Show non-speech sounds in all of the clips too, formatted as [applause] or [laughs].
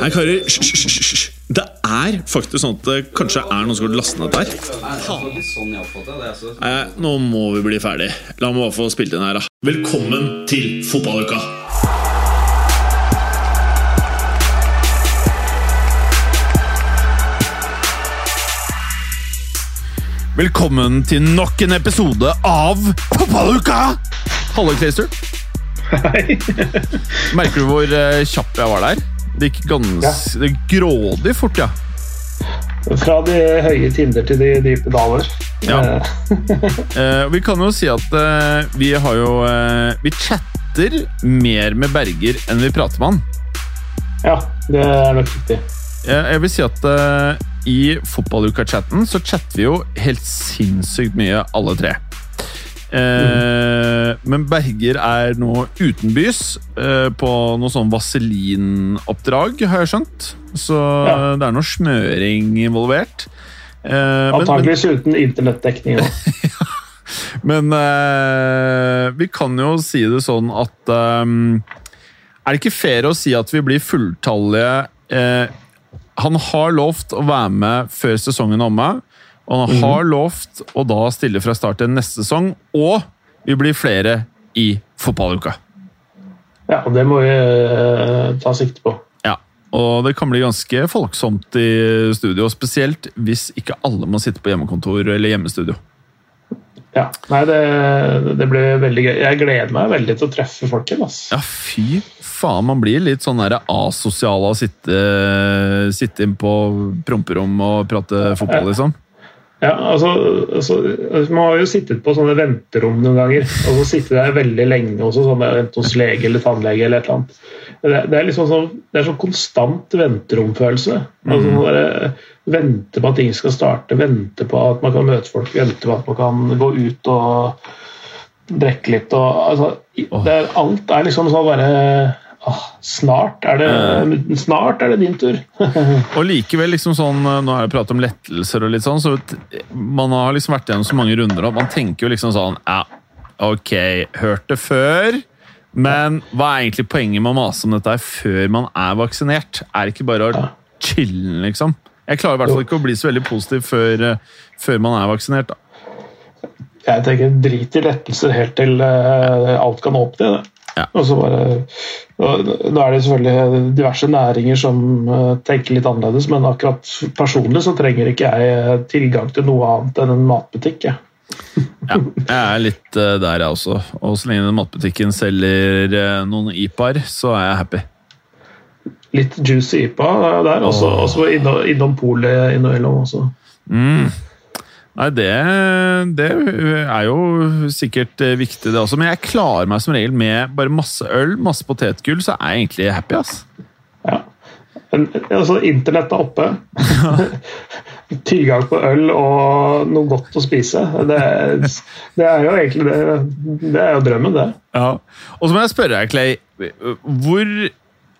Nei, karer, hysj. Det er faktisk sånn at det kanskje er noen som har lastet ned der. Nei, nå må vi bli ferdig. La meg bare få spilt inn her, da. Velkommen til fotballuka! Velkommen til nok en episode av Fotballuka! Hallo, Clayster. Hei. [laughs] Merker du hvor eh, kjapp jeg var der? Det gikk ganske ja. grådig fort, ja. Fra de høye tinder til de dype daler. Ja. Eh, [laughs] Eh, vi kan jo si at eh, vi har jo eh, Vi chatter mer med Berger enn vi prater med han. ja, det er nok riktig. Jeg, jeg vil si at eh, i fotballuka-chatten så chatter vi jo helt sinnssykt mye, alle tre. Eh, Men Berger er nå utenbys eh, på noe sånn vaselinoppdrag, har jeg skjønt. Så Ja. det er noe smøring involvert. Eh, Antakeligvis uten internettdekning òg. [laughs] Men eh, vi kan jo si det sånn at Er det ikke fair å si at vi blir fulltallige Han har lovt å være med før sesongen er omme, og han har lovt å da stille fra start til neste sesong, og vi blir flere i fotballuka. Ja, og det må vi uh, ta sikte på. Ja, og det kan bli ganske folksomt i studio, spesielt hvis ikke alle må sitte på hjemmekontor eller hjemmestudio. Ja, nei, det, det blir veldig gøy. Jeg gleder meg veldig til å treffe folk igjen. ass. Ja, fy faen. Man blir litt sånn asosial av å sitte, sitte inn på promperom og prate fotball, liksom. Ja, altså, altså, Man har jo sittet på sånne venterom noen ganger, og så sitter der veldig lenge også, sånn der, enten hos lege eller tannlege eller et eller annet. Det, det er liksom sånn, det er sånn konstant venteromfølelse. Altså, mm. der, vente på at ting skal starte, vente på at man kan møte folk, vente på at man kan gå ut og drikke litt. Og, altså, det er, alt er liksom sånn bare ah, Snart er det, snart er det din tur. [laughs] Og likevel, liksom sånn, nå har jeg pratet om lettelser og litt sånn, så man har liksom vært gjennom så mange runder, og man tenker jo liksom sånn Ja, ok, hørt det før. Men hva er egentlig poenget med å mase om dette før man er vaksinert? Er det ikke bare å chille, liksom? Jeg klarer i hvert fall ikke å bli så veldig positiv før, eh, før man er vaksinert. da. Jeg tenker drit i lettelser helt til eh, alt kan åpne. Det. Ja. Og så bare, og da er det selvfølgelig diverse næringer som eh, tenker litt annerledes, men akkurat personlig så trenger ikke jeg eh, tilgang til noe annet enn en matbutikk. Jeg. Ja, jeg er litt eh, der, jeg også. Og så lenge den matbutikken selger noen IPAR, så er jeg happy. Litt juicy IPA der, og så innom, innom polet innimellom også. Mm. Nei, det, det er jo sikkert eh, viktig, det også. Men jeg klarer meg som regel med bare masse øl, masse potetgull, så er jeg egentlig happy, ass. Ja. Men, altså, internett er oppe. [laughs] Tilgang på øl og noe godt å spise. Det, det er jo egentlig det, det er jo drømmen, det. Ja. Og så må jeg spørre deg, Clay. Hvor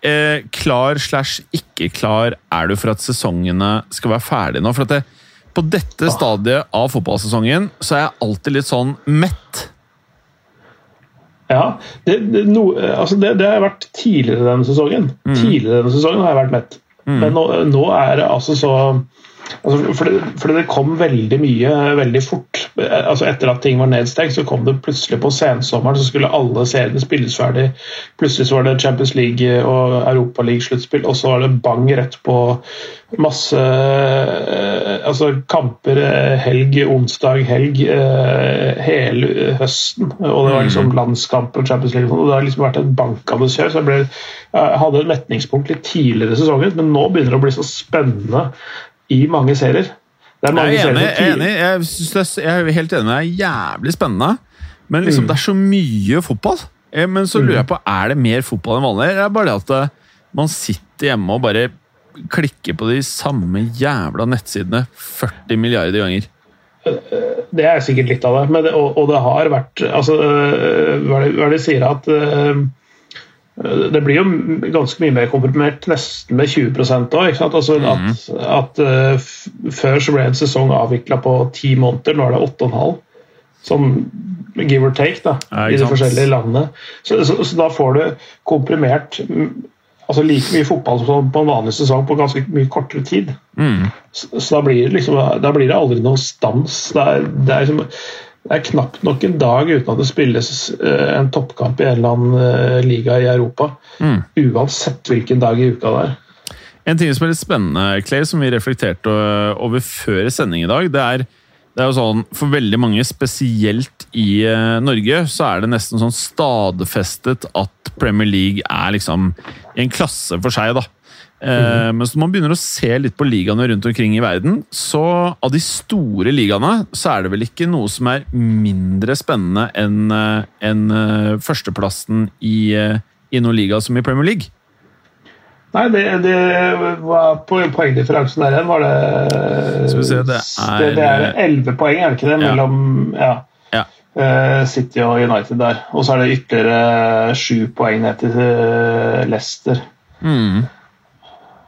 eh, klar slash ikke klar er du for at sesongene skal være ferdige nå? For at det, på dette stadiet av fotballsesongen så er jeg alltid litt sånn mett. Ja, det, det, no, altså det, det har jeg vært tidligere denne sesongen. Tidligere denne sesongen har jeg vært mett. Men nå, nå er det altså så altså fordi, fordi det kom veldig mye veldig fort. Altså Etter at ting var nedstengt, så kom det plutselig på sensommeren, så skulle alle seriene spilles ferdig. Plutselig så var det Champions League og Europa League-sluttspill, og så var det bang rett på masse eh, altså kamper eh, helg, onsdag, helg, eh, hele høsten. Og det var liksom landskamp og Champions League. og Det har liksom vært et bankende kjør. så Jeg, ble, jeg hadde et metningspunkt litt tidligere i sesongen, men nå begynner det å bli så spennende i mange serier. Det er mange Jeg er enig. serier Jeg enig. Jeg, synes det er, jeg er helt enig med deg. Jævlig spennende. Men Mm. liksom, det er så mye fotball. Eh, Men så lurer jeg på, er det mer fotball enn vanlig? Eller er det bare det at eh, man sitter hjemme og bare klikker på de samme jævla nettsidene 40 milliarder ganger? Det er sikkert litt av det, men det og, og, det har vært altså, Hva er det, det de sier at det blir jo ganske mye mer komprimert, nesten med 20% òg. Altså mm. At, at uh, før så ble en sesong avvikla på ti måneder, nå er det åtte og en halv. Sånn give or take da, ja, i de forskjellige landene. Så, så, så, da får du komprimert altså like mye fotball som på en vanlig sesong på ganske mye kortere tid. Mm. Så, så, da, blir liksom, da blir det aldri noen stans. Det er, det er liksom det er knapt nok en dag uten at det spilles eh, en toppkamp i en eller annen eh, liga i Europa. Mm. Uansett hvilken dag i uka det er. En ting som er litt spennende, Clay, som vi reflekterte over før sending i dag, det er, det er jo sånn, For veldig mange, spesielt i eh, Norge, så er det nesten sånn stadfestet at Premier League er liksom i en klasse for seg. da. Mm. Men når man begynner å se litt på ligaene rundt omkring i verden, så av de store ligaene, så er det vel ikke noe som er mindre spennende enn eh, en eh, førsteplassen i, i noen liga som i Premier League. Nei, det, det var poengdifferansen der igjen, var det Skal vi se, det er Det, er elleve poeng, er det ikke det? Mellom ja. ja. City og United der. Og så er det ytterligere sju poeng ned til Leicester. Mm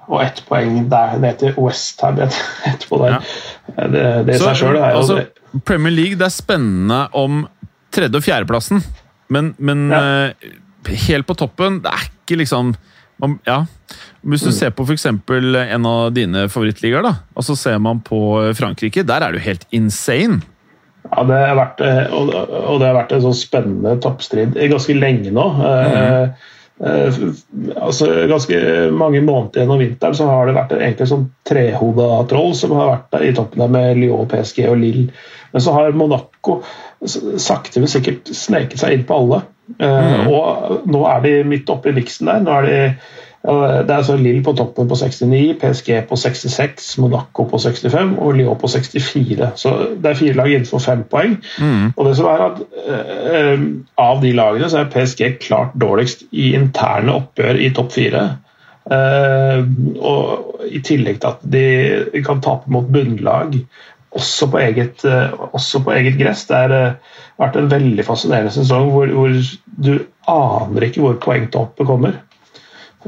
og ett poeng der ned til Westham etterpå der. Ja. Det, det seg sjøl er jo altså, Premier League det er spennende om tredje- og fjerdeplassen, men, men ja. uh, helt på toppen Det er ikke liksom man, ja. Hvis du mm. ser på f.eks. en av dine favorittligaer, da, og så ser man på Frankrike, der er det jo helt insane. Ja, det har vært, og, og det har vært en sånn spennende toppstrid ganske lenge nå. Mm. Uh, Eh, altså ganske mange måneder gjennom vinteren så har det vært egentlig sånn trehoda troll som har vært der i toppen der med Lyon, PSG og Lille. Men så har Monaco sakte, men sikkert sneket seg inn på alle. Mm. Og nå er de midt oppe i miksen der. Nå er de det er altså Lill på toppen på 69, PSG på 66, Monaco på 65 og Lyon på 64. Så det er fire lag innenfor fem poeng. Mm. Og det som er at uh, Av de lagene så er PSG klart dårligst i interne oppgjør i topp fire. Uh, og I tillegg til at de kan tape mot bunnlag, også på eget, uh, også på eget gress. Det har vært en veldig fascinerende sesong hvor, hvor du aner ikke hvor poengtoppet kommer.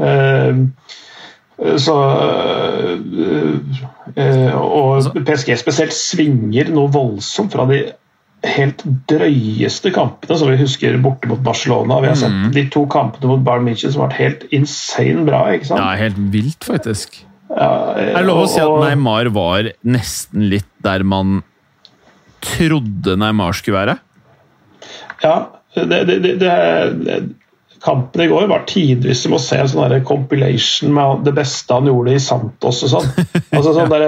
Ehm, så eh, Og altså- PSG spesielt svinger noe voldsomt fra de helt drøyeste kampene som vi husker borte mot Barcelona. Vi har sett mm. de to kampene mot Bayern München som har vært helt insane bra. ikke sant? Ja, helt vilt, faktisk. Ja, er det lov å si at Neymar var nesten litt der man trodde Neymar skulle være? Ja, det, det, det, det kampen i går var tidvis som å se en sånn compilation med det beste han gjorde i Santos og sånn. [laughs] Altså, sånn der,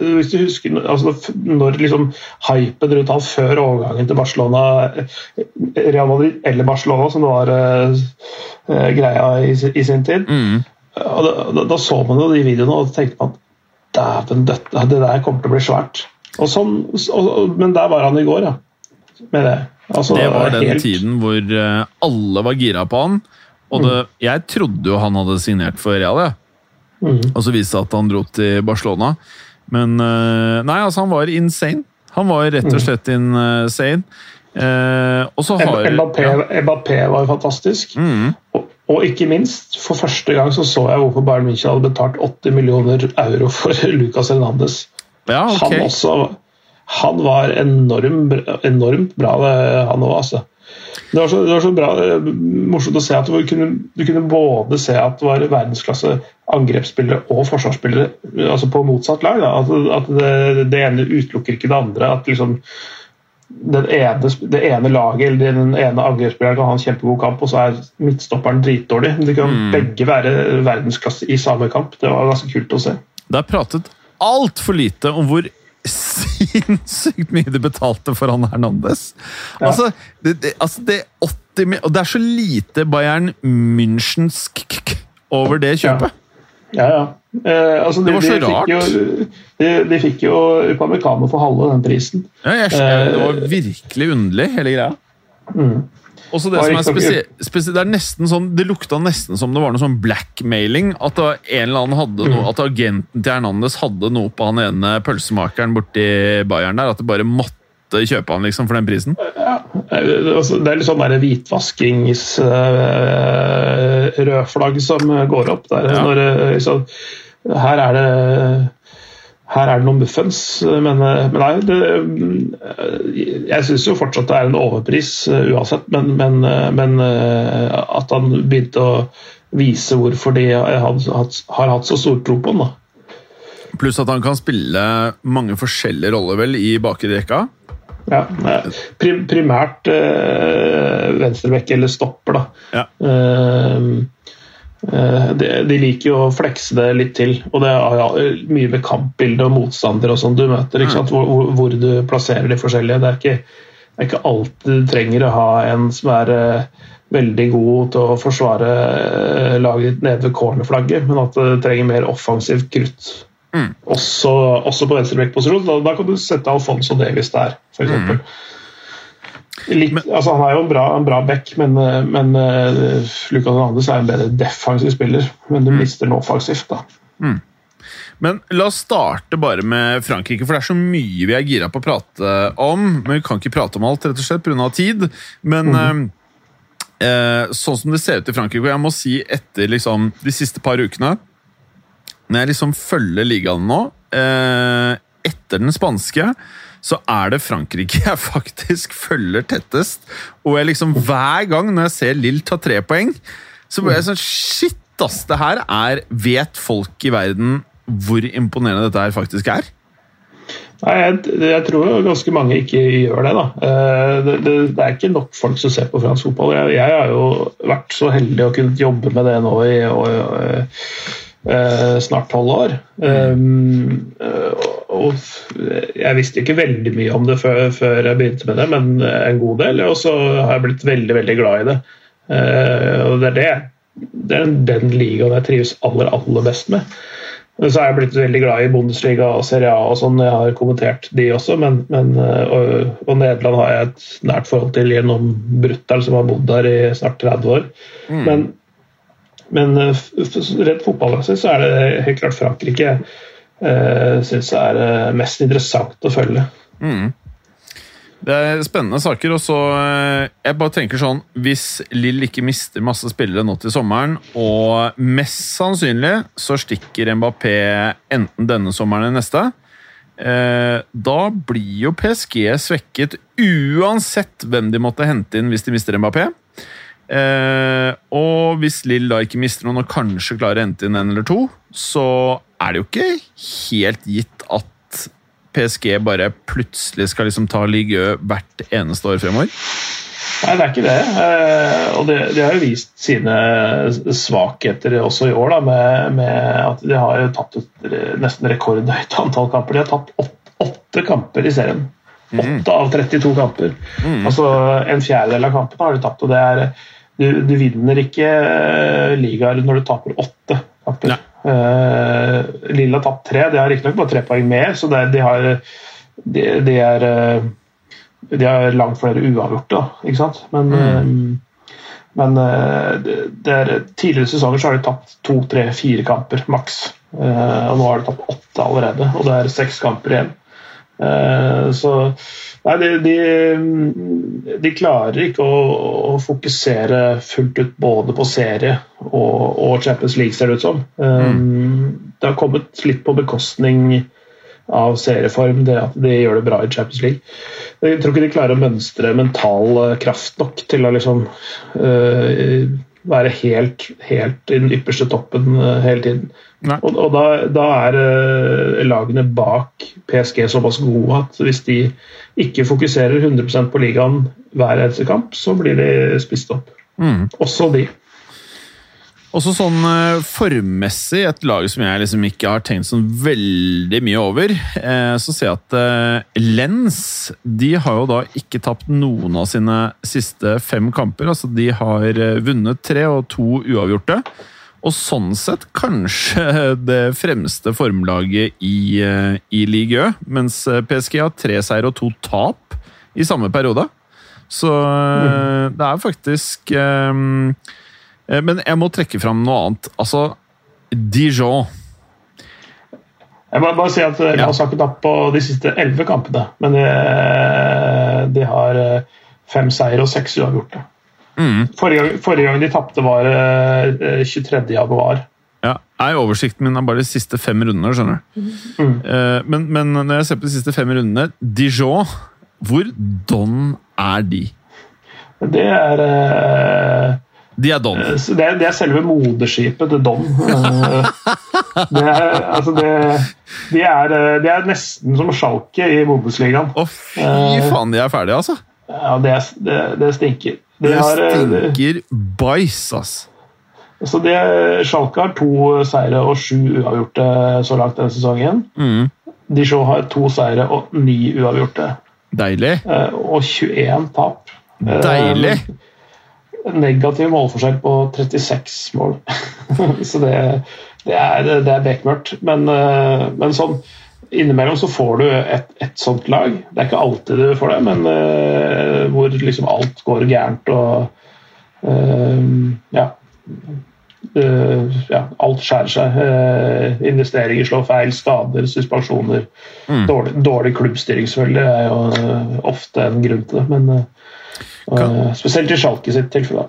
hvis du husker altså, når liksom hypen rundt han før overgangen til Barcelona, Real Madrid eller Barcelona, som det var uh, greia i, i, sin tid mm. da, da, da, så man jo de videoene og tenkte man dæven, det, det der kommer til å bli svært. Og sånn, og, men der var han i går, ja. Med det. Altså, det var den helt... tiden hvor eh, alle var gira på han. Og det, mm. jeg trodde jo han hadde signert for Real, ja. mm. og så viste det seg at han dro til Barcelona. Men eh, nei, altså, han var insane. Han var rett og mm. slett insane. Eh, og så har Mbappé, ja. Mbappé var fantastisk. Mm. Og, og, ikke minst, for første gang så så jeg hvorfor Bayern München hadde betalt 80 millioner euro for [laughs] Lucas Hernandez. Ja, okay. Han også han var enorm, enormt bra, han òg, altså. Det var, så, det var, så, bra, eh, morsomt å se at du kunne, du kunne både se at det var verdensklasse angrepsspillere og forsvarsspillere altså på motsatt lag. At, at det, det, ene utelukker ikke det andre. at liksom ene, det ene laget eller den ene angrepsspilleren kan ha en kjempegod kamp, og så er midtstopperen dritdårlig. De kan mm. begge være verdensklasse i samme kamp. Det var ganske kult å se. Det er pratet altfor lite om hvor sinnssykt mye de betalte for han Hernandez. Ja. Altså, det, det, altså det, 80, og det er så lite Bayern Münchensk over det kjøpet. Ja, ja. ja. Eh, altså, det var så de, rart. Jo, de, de, fikk jo Upamecano for halve den prisen. Ja, jeg, det var virkelig underlig, hele greia. Mm. Også det som er ikke spesie- Det er nesten sånn, det lukta nesten som det var noe sånn blackmailing. At en eller annen hadde noe, at agenten til Hernandez hadde noe på han ene pølsemakeren borti Bayern der. At det bare måtte kjøpe han liksom for den prisen. Ja, altså, det er litt sånn der hvitvaskings uh, rødflagg som går opp. Der, Ja. når, eh, liksom, her er det her er det noen muffens, men, eh, men nei, det, eh, Jeg syns jo fortsatt det er en overpris eh, uansett, men, men, eh, men eh, at han begynte å vise hvorfor de har hatt, har hatt så stor tro på han. da. Pluss at han kan spille mange forskjellige roller vel i bakre rekka. Ja, eh, prim, primært øh, venstrebekk eller stopper, da. Ja. Eh, eh, de, de liker jo å flekse det litt til, og det har ja, mye med kampbilde og motstander og sånn du møter. sant? Hvor, hvor, du plasserer de forskjellige. Det er ikke, det er ikke alltid du trenger å ha en som er eh, veldig god til å forsvare eh, laget ditt nede ved cornerflagget, men at det trenger mer offensivt krutt. Også, også på venstrebekkposisjon. Da, da kan du sette Alfonso Davis der, f.eks. Litt, altså han er jo en bra, en bra back, men, eh, men uh, Lucas Hernandez er en bedre defensiv spiller. Men du mister nå offensivt, da. Men la oss starte bare med Frankrike, for det er så mye vi er gira på å prate om. Men vi kan ikke prate om alt, rett og slett, pga. tid. Men mm. eh, sånn som det ser ut i Frankrike, og jeg må si etter liksom, de siste par ukene Når jeg liksom følger ligaen nå, eh, etter den spanske, så er det Frankrike jeg [laughs] faktisk følger tettest. Og jeg liksom hver gang når jeg ser Lill ta tre poeng, så blir jeg sånn Shit, ass! Det her er Vet folk i verden hvor imponerende dette her faktisk er? Nei, jeg, jeg tror ganske mange ikke gjør det. da. Eh, Det, det, det er ikke nok folk som ser på fransk fotball. Jeg, jeg har jo vært så heldig å kunne jobbe med det nå i og, eh, snart tolv år. Um, og jeg visste ikke veldig mye om det før, før jeg begynte med det, men en god del. Og så har jeg blitt veldig, veldig glad i det. Uh, og det er det det er den ligaen jeg trives aller, aller best med. Så er jeg blitt veldig glad i Bundesliga og Serie A og sånn. Jeg har kommentert de også, men, men og, og, Nederland har jeg et nært forhold til gjennom Brutter'n, som har bodd der i snart 30 år. Mm. Men, men rent fotballmessig så er det helt klart Frankrike uh, syns er uh, mest interessant å følge. Mm. Det er spennende saker. og så Jeg bare tenker sånn Hvis Lill ikke mister masse spillere nå til sommeren, og mest sannsynlig så stikker Mbappé enten denne sommeren eller neste, eh, da blir jo PSG svekket uansett hvem de måtte hente inn hvis de mister Mbappé. Eh, og hvis Lill da ikke mister noen og kanskje klarer å hente inn en eller to, så er det jo ikke helt gitt at PSG bare plutselig skal liksom ta Ligø hvert eneste år fremover? Nei, det er ikke det. Eh, og de, de har jo vist sine svakheter også i år, da, med, med at de har tatt et nesten rekordhøyt antall kamper. De har tatt åtte, åtte kamper i serien. Åtte av 32 kamper. Mm. Altså En fjerdedel av kampene har de tapt. og det er du, du vinner ikke ligaer når du taper åtte kamper. Uh, Lille har tapt tre. De har riktignok bare tre poeng mer, så det, de, har, de, de, er, de har langt flere uavgjorte. ikke sant? Men, mm. uh, men uh, det er, tidligere sesonger så har de tapt to, tre, fire kamper maks. og nå har de tapt åtte allerede, og det er seks kamper igjen. Så Nei, de, de, de, klarer ikke å, å, fokusere fullt ut både på serie og, og Champions League, ser det ut som. Mm. Det har kommet litt på bekostning av serieform, det at de gjør det bra i Champions League. Jeg tror ikke de klarer å mønstre mental kraft nok til å liksom uh, være helt, helt i den ypperste toppen uh, hele tiden. Nei. Og, og da, da, er uh, lagene bak PSG såpass gode at hvis de ikke fokuserer 100% på ligaen hver eneste kamp, så blir de spist opp. Mm. Også de. Også sånn uh, formmessig, et lag som jeg liksom ikke har tenkt sånn veldig mye over, uh, så ser jeg at uh, Lens de har jo da ikke tapt noen av sine siste fem kamper. altså De har vunnet tre og to uavgjorte. Og sånn sett kanskje [laughs] det fremste formlaget i, i Ligue Ø, mens PSG har tre seier og to tap i samme periode. Så eh, det er faktisk eh, Men jeg må trekke fram noe annet. Altså, Dijon. Jeg må bare si at vi har snakket opp på de siste elleve kampene, men de, de har eh, fem seier og seks uavgjorte. Mm. Forrige, forrige gang de tapte, var eh, 23. januar. Ja, er Oversikten min er bare de siste fem rundene. skjønner du? Mm. Eh, men, men når jeg ser på de siste fem rundene Dijon, hvor don er de? Det er eh, De er don. Det er, det er selve moderskipet til Don. [laughs] Eh, Det er, altså det, de, er, eh, de er nesten som Schalke i Bundesligaen. Å, fy Eh. faen, de er ferdige, altså! Ja, det, det, det stinker. De Det har, eh, stinker bæsj, ass. så det, Schalke har to seire og sju uavgjorte så langt denne sesongen. Mm. Dijon har to seire og ni uavgjorte. Deilig. eh, Og 21 tap. Deilig! Deilig! Negativ målforskjell på 36 mål. [laughs] så det, det er, det er bekmørkt. Men, eh, men sånn innimellom så får du et, et sånt lag. Det er ikke alltid du får det, men uh, hvor liksom alt går gærent og uh, ja. uh, ja, alt skjærer seg. Investeringer slår feil, skader, suspensjoner. Dårlig, dårlig klubbstyring selvfølgelig er jo ofte en grunn til det. Men Kan- eh, spesielt i Schalke sitt tilfelle.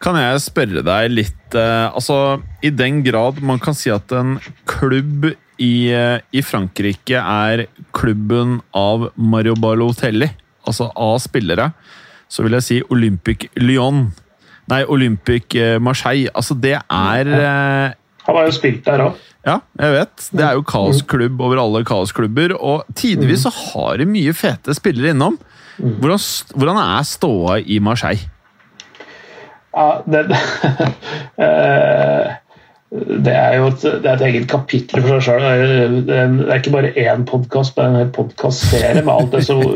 Kan jeg spørre deg litt eh, Altså, i den grad man kan si at en klubb i, eh, i Frankrike er klubben av Mario Balotelli, altså av spillere, så vil jeg si Olympic Lyon. Nei, Olympic Marseille. Altså, det er Han har jo spilt der òg. Ja, jeg vet. Det er jo kaosklubb over alle kaosklubber. Og tidvis så har de mye fete spillere innom. Hvordan, hvordan er ståa i Marseille? Ja, det, [laughs] eh, det er jo et, det er et eget kapittel for seg sjøl. Det, er- det ikke bare én podkast, det er en hel podkastserie med alt det som [laughs]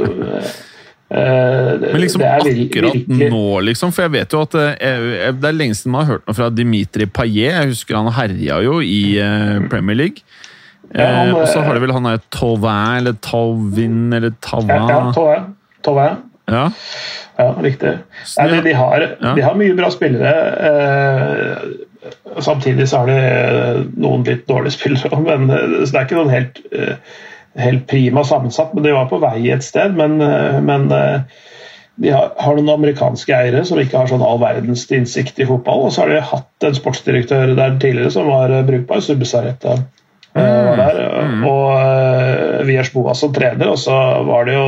eh, Men liksom akkurat virkelig- nå, liksom. For jeg vet jo at jeg- Det er lenge siden man har hørt noe fra Dimitri Payet. Jeg husker han herja jo i Premier League. Ja, han, Eh, og så har de vel han der Tauvin eller Tauvin eller Ja, ja, Tove. Ja. Ja, riktig. Nei, de, de, har, de har mye bra spillere. Eh, samtidig så har de eh, noen litt dårlige spillere men eh, så det er ikke noen helt, eh, helt prima sammensatt. Men de var på vei et sted. Men, men de har, har noen amerikanske eiere som ikke har sånn all verdens innsikt i fotball. Og så har de hatt en sportsdirektør der tidligere som var brukbar, Subisareta. Var der, Og uh, Viers Boas som trener, og så var det jo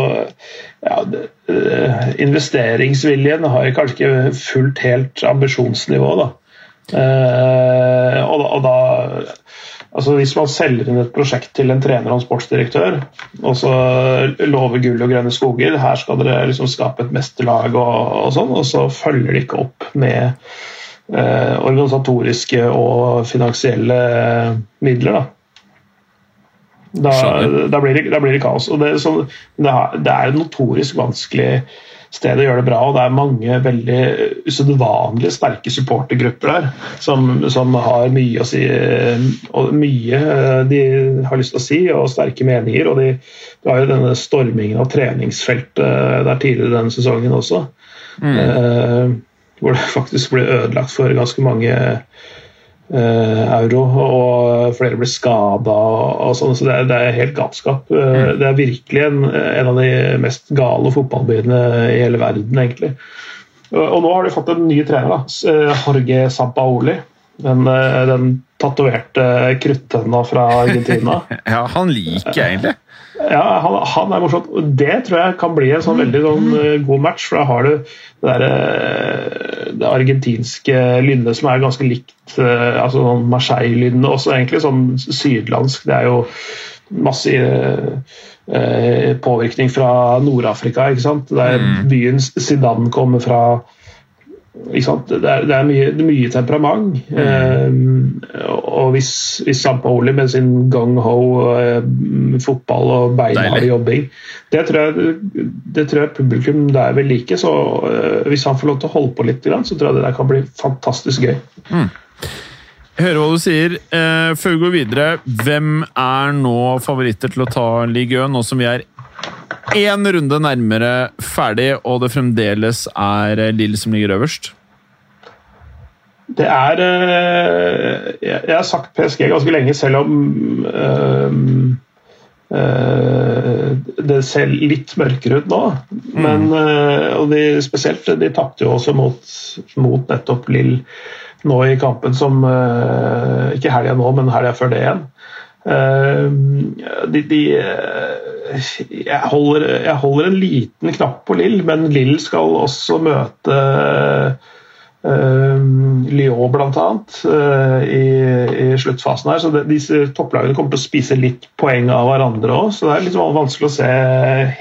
ja, eh, Investeringsviljen har jo kanskje ikke fulgt helt ambisjonsnivået, da. Eh, og, og da altså Hvis man selger inn et prosjekt til en trener og en sportsdirektør, og så lover gull og grønne skoger, her skal dere liksom skape et mesterlag og, og sånn, og så følger de ikke opp med eh, organisatoriske og finansielle midler, da. Da, da, blir det, da blir det kaos. Det, sånn, det, er, et notorisk vanskelig sted å gjøre det bra, og det er mange veldig usedvanlig sterke supportergrupper der som, som har mye å si og mye eh, de har lyst til å si, og sterke meninger. og de, Det var jo denne stormingen av treningsfeltet der tidligere denne sesongen også, eh, hvor det faktisk ble ødelagt for ganske mange eh, euro, og flere ble skada og sånn, så det er, det er helt galskap. Eh, Det er virkelig en, en av de mest gale fotballbyene i hele verden, egentlig. Og, nå har de fått en ny trener, da. Eh, Jorge Sampaoli. Den, eh, den tatoverte kruttønna fra Argentina. [laughs] ja, han liker jeg egentlig. Ja, han, han er morsomt. Det tror jeg kan bli en sånn veldig sånn, eh, god match. For da har du det, der, eh, det argentinske lynnet som er ganske likt eh, altså sånn Marseille-lynnet. Også egentlig sånn sydlandsk. Det er jo masse eh, eh, påvirkning fra Nord-Afrika. ikke sant? Der byen Zidane kommer fra. Det er, det er, mye, det er mye temperament. Eh, og hvis, hvis Sampaoli med sin gung-ho eh, fotball og beinhard jobbing det tror, jeg, det tror jeg publikum der vil like. Så eh, hvis han får lov til å holde på litt, så tror jeg det der kan bli fantastisk gøy. Mm. hører hva du sier. Eh, før vi går videre, hvem er nå favoritter til å ta Ligue 1, nå som vi er én runde nærmere ferdig, og det fremdeles er Lill som ligger øverst? Det er eh, Jeg har sagt PSG ganske lenge, selv om øh, øh, det ser litt mørkere ut nå. Men øh, og de, spesielt De tapte jo også mot, mot nettopp Lill nå i kampen som Ikke helga nå, men helga før det igjen. De, de, jeg, holder, jeg holder en liten knapp på Lill, men Lill skal også møte Uh, Lyon bl.a. Uh, i, i sluttfasen her. Så det, disse topplagene kommer til å spise litt poeng av hverandre òg. Så det er litt vanskelig å se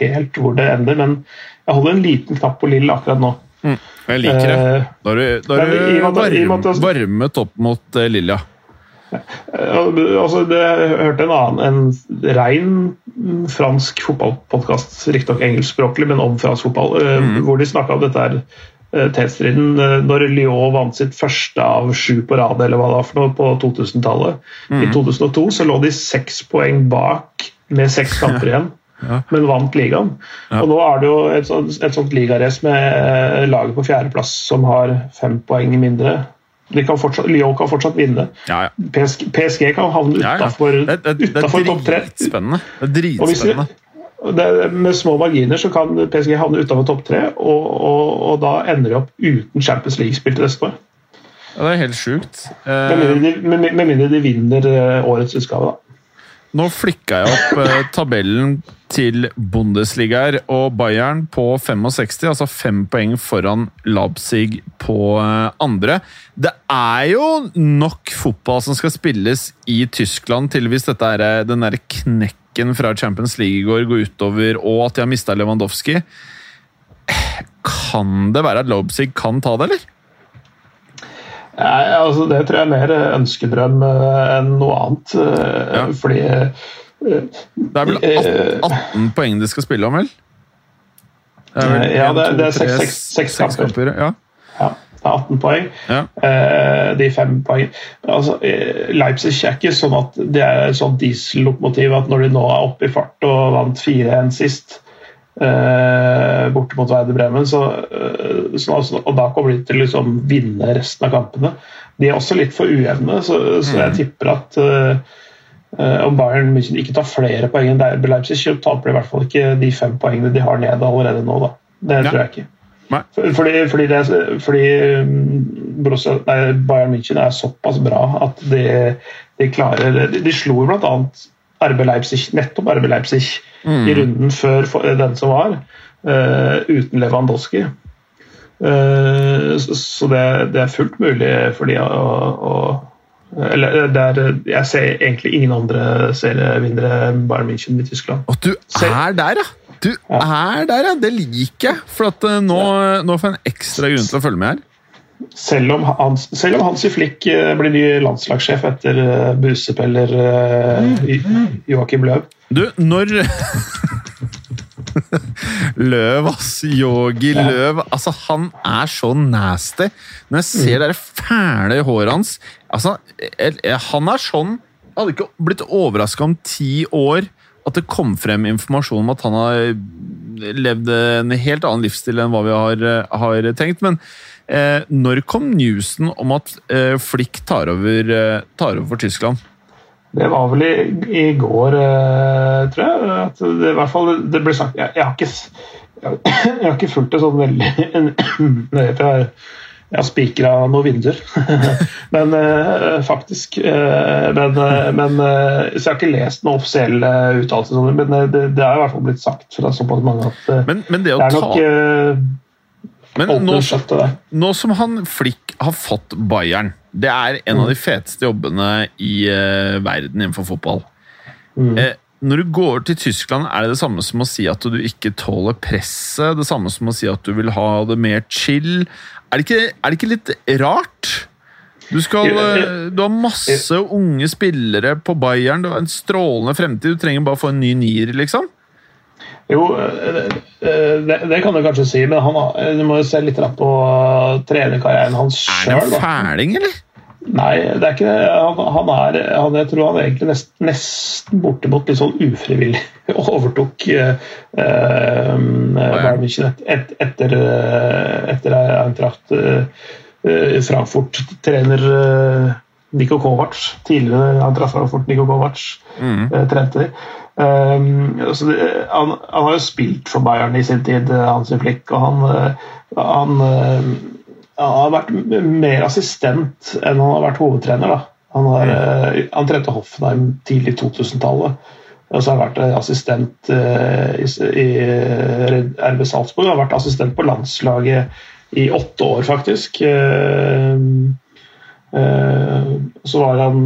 helt hvor det ender. Men jeg holder en liten knapp på Lill akkurat nå. Mm, jeg liker det. Da har du, da har du varm, varmet opp mot Lilja. Altså, det, jeg hørte en annen, en rein fransk fotballpodkast, riktignok engelskspråklig, men om fransk fotball, mm. hvor de snakka om dette her Eh, tetstriden eh, når Lyon vant sitt første av sju på rad eller hva var for noe på 2000-tallet. Mm. I 2002 så lå de seks poeng bak med seks [laughs] kamper igjen. ja. Men vant ligaen. Ja. Og Nå er det jo et, sånt, et sånt ligarace med eh, laget på fjerdeplass som har fem poeng mindre. Kan fortsatt, Lyon kan fortsatt vinne. Ja, PSG, PSG, kan havne utafor topp tre. Det er dritspennende det, med små marginer så kan PSG havne utenfor topp tre, og, og, og, da ender de opp uten Champions League-spill til neste år. Ja, det er helt sjukt. Eh, med, mindre de, med, med mindre de vinner eh, årets utgave, da. Nå flikka jeg opp eh, tabellen til Bundesligaer og Bayern på 65, altså fem poeng foran Leipzig på eh, andre. Det er jo nok fotball som skal spilles i Tyskland til hvis dette er eh, den derre knekken fra Champions League i går går utover, og at de har mista Lewandowski Kan det være at Leipzig kan ta det, eller? Nei, altså Det tror jeg er mer ønskedrøm eh, enn noe annet. Eh, ja. Fordi eh, Det er vel 18, 18 poeng de skal spille om, vel? Det er vel ja, det, det er seks kamper. kamper ja. ja. 18 poeng. Ja. Eh, de fem poeng altså, Leipzig er ikke sånn at det er et sånt diesellokomotiv at når de nå er oppe i fart og vant 4-1 sist eh, borte mot Werder Bremen, så, eh, så, altså, og da kommer de til å liksom, vinne resten av kampene. De er også litt for ujevne, så, så jeg mm. tipper at eh, om Bayern München ikke tar flere poeng enn Leipzig, så taper de i hvert fall ikke de fem poengene de har nede allerede nå. Da. Det tror jeg ikke. Fordi, fordi, det, fordi mm, Borussia, nei, Bayern München er såpass bra at de, de klarer De, de slo bl.a. RB Leipzig, nettopp RB Leipzig mm. i runden før den som var, uh, uten Lewandowski. Uh, så, så det, det, er fullt mulig for de å, å eller er, Jeg ser egentlig ingen andre serievinnere enn Bayern München i Tyskland. Og du er der, ja! Du er der, ja! Det liker jeg. For at, nå, nå, får jeg en ekstra grunn til å følge med her. Selv om, Hans, selv om Hansi Flick uh, blir ny landslagssjef etter uh, Busepeller uh, Joakim Løv. Du, når [laughs] Løv, ass. Yogi ja. Løv. Altså, han er så nasty. Når jeg ser mm. det fæle håret hans altså, Han er sånn Jeg hadde ikke blitt overraska om ti år at det kom frem informasjon om at han har levd en helt annen livsstil enn hva vi har, har tenkt. Men eh, når kom newsen om at eh, Flick tar over, eh, tar over for Tyskland? Det var vel i, i går, eh, tror jeg. At det, i hvert fall, det ble sagt Jeg, jeg har ikke jeg, jeg har ikke fulgt det sånn veldig [clears throat] Jeg har spikra noen vinduer. [laughs] men faktisk. Men, men Så jeg har ikke lest noen offisielle uttalelser, men det, det, har i hvert fall blitt sagt fra såpass mange at men, men det, det, er nok men nå, nå, som han Flick har fått Bayern, det er en mm. av de feteste jobbene i verden innenfor fotball. Mm. når du går til Tyskland, er det det samme som å si at du ikke tåler presset? Det samme som å si at du vil ha det mer chill? Er det, ikke, er det ikke, litt rart? Du, skal, eh, du, har masse unge spillere på Bayern, du har en strålende fremtid. Du trenger bare å få en ny nier, liksom. Jo, eh, eh, det, det, kan du kanskje si, men han, du må jo se litt på trenerkarrieren hans sjøl. Er han en fæling, eller? Nei, det er ikke det. Han, han er, han, jeg tror han egentlig nest, nesten bortimot litt sånn ufrivillig [laughs] overtok eh, eh, Bayern München et, et, etter, eh, etter Eintracht eh, eh, Frankfurt-trener eh, Niko Kovac. Tidligere Eintracht Frankfurt Niko Kovac mm. trente de. Um, altså han, han, har jo spilt for Bayern i sin tid, Hansi Flick, og han, han han har vært mer assistent enn han har vært hovedtrener. Da. Han, har, han trente Hoffenheim tidlig 2000-tallet. Og så har han vært eh, assistent i, RB Salzburg. Han har vært assistent på landslaget i åtte år, faktisk. Uh, så var han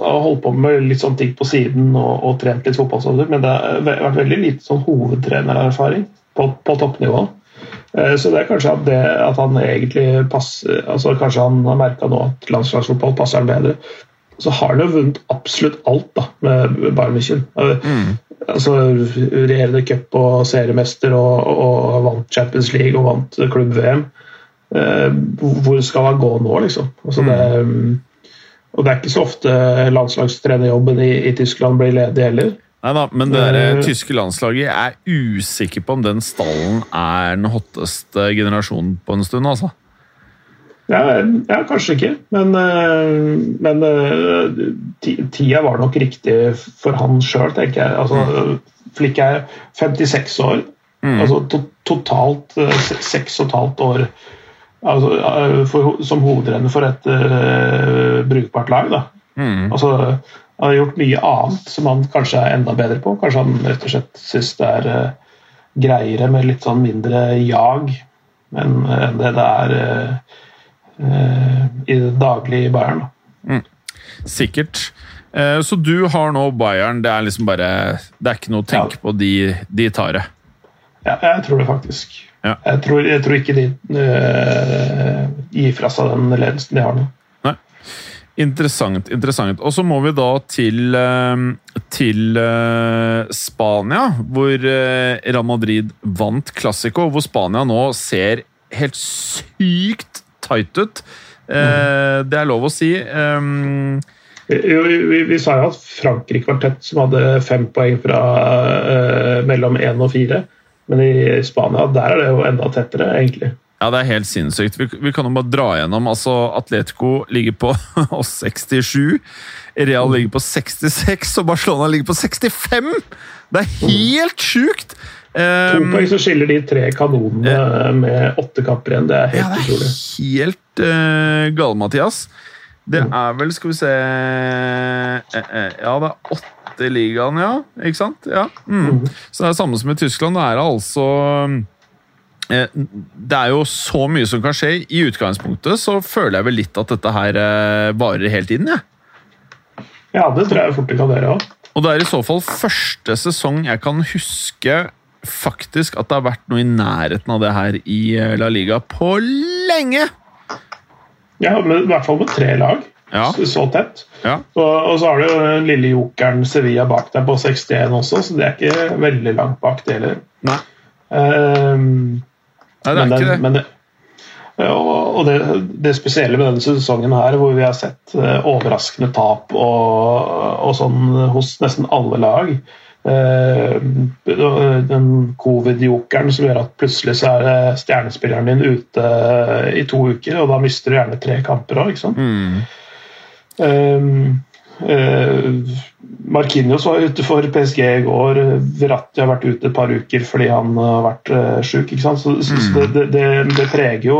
holdt på med litt sånne ting på siden og, og trent litt fotball, men det har vært veldig lite sånn hovedtrenererfaring på, på toppnivå. Eh, så det er kanskje at, det, at han egentlig passer altså Kanskje han har merka nå at landslagsfotball passer han bedre. Så har han jo vunnet absolutt alt da, med Bayern München. Eh, mm. Altså, Regjerende cup og seriemester og, og, vant Champions League og vant klubb-VM. Eh, hvor skal han gå nå, liksom? Altså, mm. det, og det er ikke så ofte landslagstrenerjobben i, i Tyskland blir ledig heller. Nei da, men det der, uh, tyske landslaget er usikker på om den stallen er den hotteste generasjonen på en stund, altså. Ja, ja kanskje ikke, men, men tida var nok riktig for han sjøl, tenker jeg. Altså, Flikk er 56 år, mm. altså to totalt seks og et halvt år altså, for, som hovedrenner for et brukbart lag. da. Mm. Altså han har gjort mye annet som han kanskje er enda bedre på. Kanskje han rett og slett syns det er uh, greiere med litt sånn mindre jag enn uh, det det er uh, i det daglige i Bayern. Mm. Sikkert. Så du har nå Bayern. Det er liksom bare Det er ikke noe å tenke ja. på. De, de, tar det. Ja, jeg tror det faktisk. Ja. Jeg, tror, jeg, tror, ikke de gir fra seg den ledelsen de har nå. Interessant. interessant. Og så må vi da til, ehm, til uh, Spania, hvor uh, Real Madrid vant Classico. Hvor Spania nå ser helt sykt tight ut. Uh. Det er lov å si. Um, jo, vi, vi, sa jo at Frankrike var tett, som hadde fem poeng fra mellom én og fire. Men i Spania der er det jo enda tettere, egentlig. Ja, det er helt sinnssykt. Vi, vi kan jo bare dra gjennom. altså Atletico ligger på [laughs] 67, Real ligger på 66 og Barcelona ligger på 65! Det er helt sjukt! To um, poeng så skiller de tre kanonene med åtte kamper igjen. Det er helt utrolig. ja, det utrolig. Helt uh, gale, Mathias. Det er vel, skal vi se uh, Ja, det er åtte ligaen, ja. Ikke sant? Ja. Mm. Mm. Så det er samme som i Tyskland. Det er altså Eh, det er jo så mye som kan skje. I utgangspunktet så føler jeg vel litt at dette her eh, varer helt inn, jeg. Ja. det tror jeg fort det kan være òg. Og det er i så fall første sesong jeg kan huske faktisk at det har vært noe i nærheten av det her i eh, La Liga på lenge! Ja, men i hvert fall med tre lag. Ja. Så tett. Ja. Og, og, så har du jo den lille jokeren Sevilla bak deg på 61 også, så det er ikke veldig langt bak det heller. Nei. Um, Nei, det er men ikke det. Men og det, det, spesielle med denne sesongen her, hvor vi har sett uh, overraskende tap og, og, sånn hos nesten alle lag Den covid-jokeren som gjør at plutselig så er stjernespilleren din ute uh, i to uker, og da mister du gjerne tre kamper òg, ikke sant? Mm. Um, Markinios var ute for PSG i går. Verratti har vært ute et par uker fordi han har vært uh, sjuk. Så, så mm. det, det, det, preger, jo,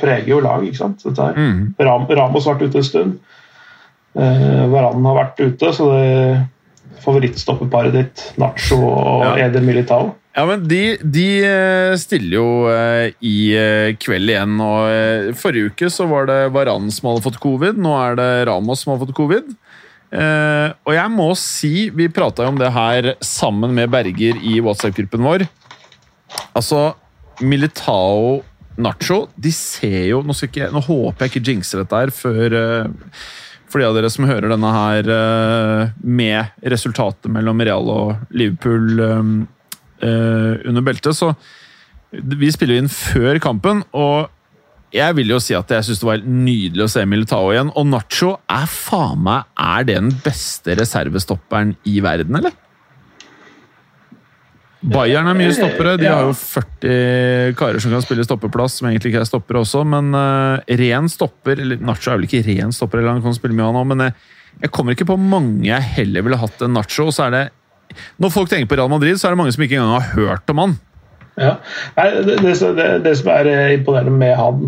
preger jo lag. ikke sant? Mm. Ram, Ramos har vært ute en stund. Uh, Varan har vært ute, så det favorittstoppeparet ditt, Nacho og ja. Eder Militao ja, men de, de, eh, stiller jo uh, i uh, kveld igjen. og Forrige uke så var det Varan som hadde fått covid. Nå er det Ramos som har fått covid. Og jeg må si, vi prata jo om det her sammen med Berger i WhatsApp-gruppen vår. Altså, Militao Nacho, de ser jo Nå, ikke, nå håper jeg ikke jinxer dette her før For de av dere som hører denne her uh, med resultatet mellom Real og Liverpool um, under beltet, så Vi spiller inn før kampen, og jeg vil jo si at jeg syns det var nydelig å se Militao igjen. Og Nacho er faen meg Er det den beste reservestopperen i verden, eller? Bayern er mye stoppere. De har jo 40 karer som kan spille stoppeplass, som egentlig ikke er stoppere også, men uh, ren stopper eller Nacho er vel ikke ren stopper, eller han kan spille mye han nå, men jeg, jeg, kommer ikke på mange jeg heller ville hatt enn Nacho. og så er det Når folk tenker på Real Madrid, så er det mange som ikke engang har hørt om han. Ja. Nei, det, det, det, som er eh, imponerende med han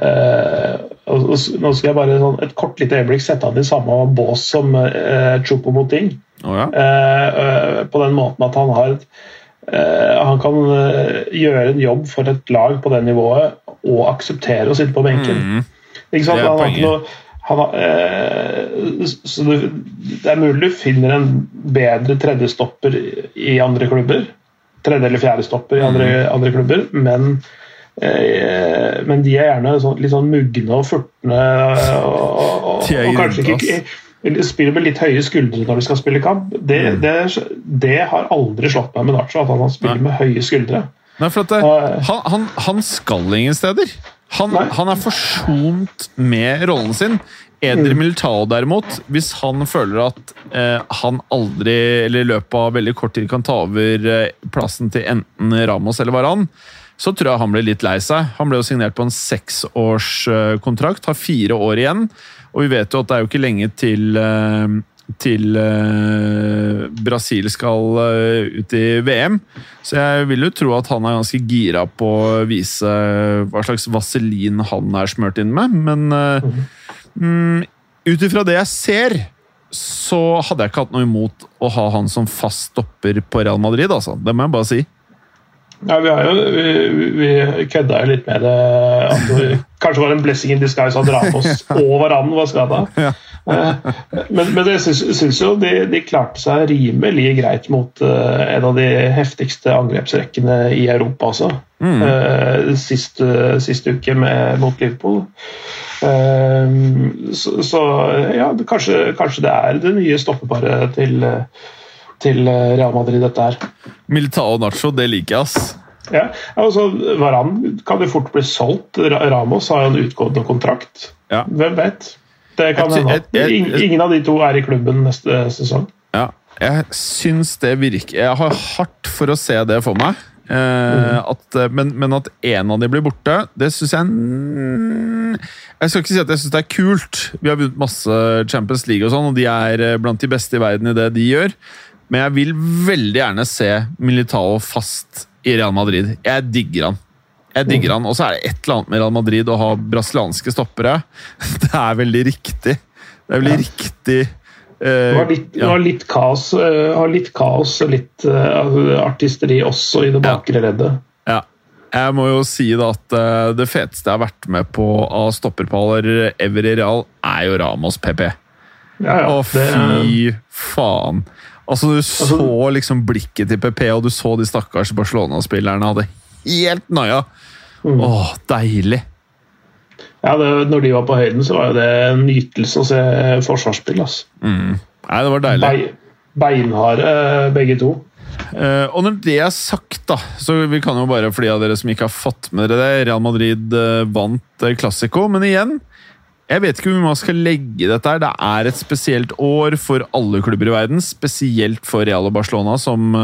uh, og, og, Nå skal jeg bare sånn, et kort lite øyeblikk sette han i samme bås som uh, Chupo Moting. Oh, ja. uh, på den måten at han har han kan gjøre en jobb for et lag på det nivået og akseptere å sitte på benken. Mm. Ikke sant? Han har ikke noe har, eh, så det, det, er mulig du finner en bedre tredjestopper i andre klubber tredje- eller fjerdestopper i andre, mm. andre klubber, men, eh, men de er gjerne sånn, litt sånn mugne og furtne. Og, og, og, og kanskje ikke spiller med litt høye skuldre når de skal spille kamp. Det, mm. det, det har aldri slått meg med Nacho, at han spiller med høye skuldre. Nei, for at det, han, han, han, skal ingen steder. Han, han, er forsont med rollen sin. Eder mm. Militao derimot, hvis han føler at eh, han aldri, eller i løpet av veldig kort tid, kan ta over eh, plassen til enten Ramos eller Varan, så tror jeg han blir litt lei seg. Han ble jo signert på en seksårskontrakt, har fire år igjen. Og vi vet jo at det er jo ikke lenge til, eh, til eh, Brasil skal eh, ut i VM. Så jeg vil jo tro at han er ganske gira på å vise hva slags vaselin han er smurt inn med, men mm. Mm, Ut ifra det jeg ser, så hadde jeg ikke hatt noe imot å ha han som fast stopper på Real Madrid. altså. Det må jeg bare si. Ja, Vi har jo, vi, vi kødda jo litt med det. At det kanskje var en blessing in disguise at Ramos og Varan var skada. Eh, men, men jeg syns jo de, de, klarte seg rimelig greit mot uh, en av de heftigste angrepsrekkene i Europa også. Mm. Uh, sist, uh, sist, uke med, mot Liverpool. Ehm, så, så, ja, kanskje, kanskje, det er det nye stoppeparet til, til Real Madrid, dette her. Militao Nacho, det liker jeg, ass. Ja, altså Varan kan jo fort bli solgt. Ramos har jo en utgående kontrakt. Ja. Hvem vet? Det kan hende. Ingen av de to er i klubben neste sesong. Ja, jeg syns det virker Jeg har hardt for å se det for meg. Eh, at, eh, men, men, at en av de blir borte, det syns jeg Jeg skal ikke si at jeg syns det er kult. Vi har vunnet masse Champions League, og sånn, og de er eh, blant de beste i verden i det de gjør. Men jeg vil veldig gjerne se Militao fast i Real Madrid. Jeg digger han. Jeg digger han, Og så er det et eller annet med Real Madrid å ha brasilianske stoppere. [laughs] Det er veldig riktig. Det er veldig ja. riktig det var litt, ja. var litt kaos, uh, litt kaos og litt uh, artisteri også i det bakre leddet. Ja. Jeg må jo si da at det feteste jeg har vært med på av stopperpaller ever i Real, er jo Ramos PP. Ja, ja, Å, fy det, faen! Altså, Du altså, så liksom blikket til PP, og du så de stakkars Barcelona-spillerne hadde helt noia. Mm. Åh, deilig! Ja, det, når de var på høyden, så var jo det en nytelse å se forsvarsspill. Altså. Mm. Nei, det var deilig. beinharde, begge to. Uh, og når det er sagt, da, så vi kan jo bare, for de av dere som ikke har fått med dere det Real Madrid uh, vant uh, Classico, men igjen Jeg vet ikke hvor man skal legge dette her. Det er et spesielt år for alle klubber i verden. Spesielt for Real og Barcelona, som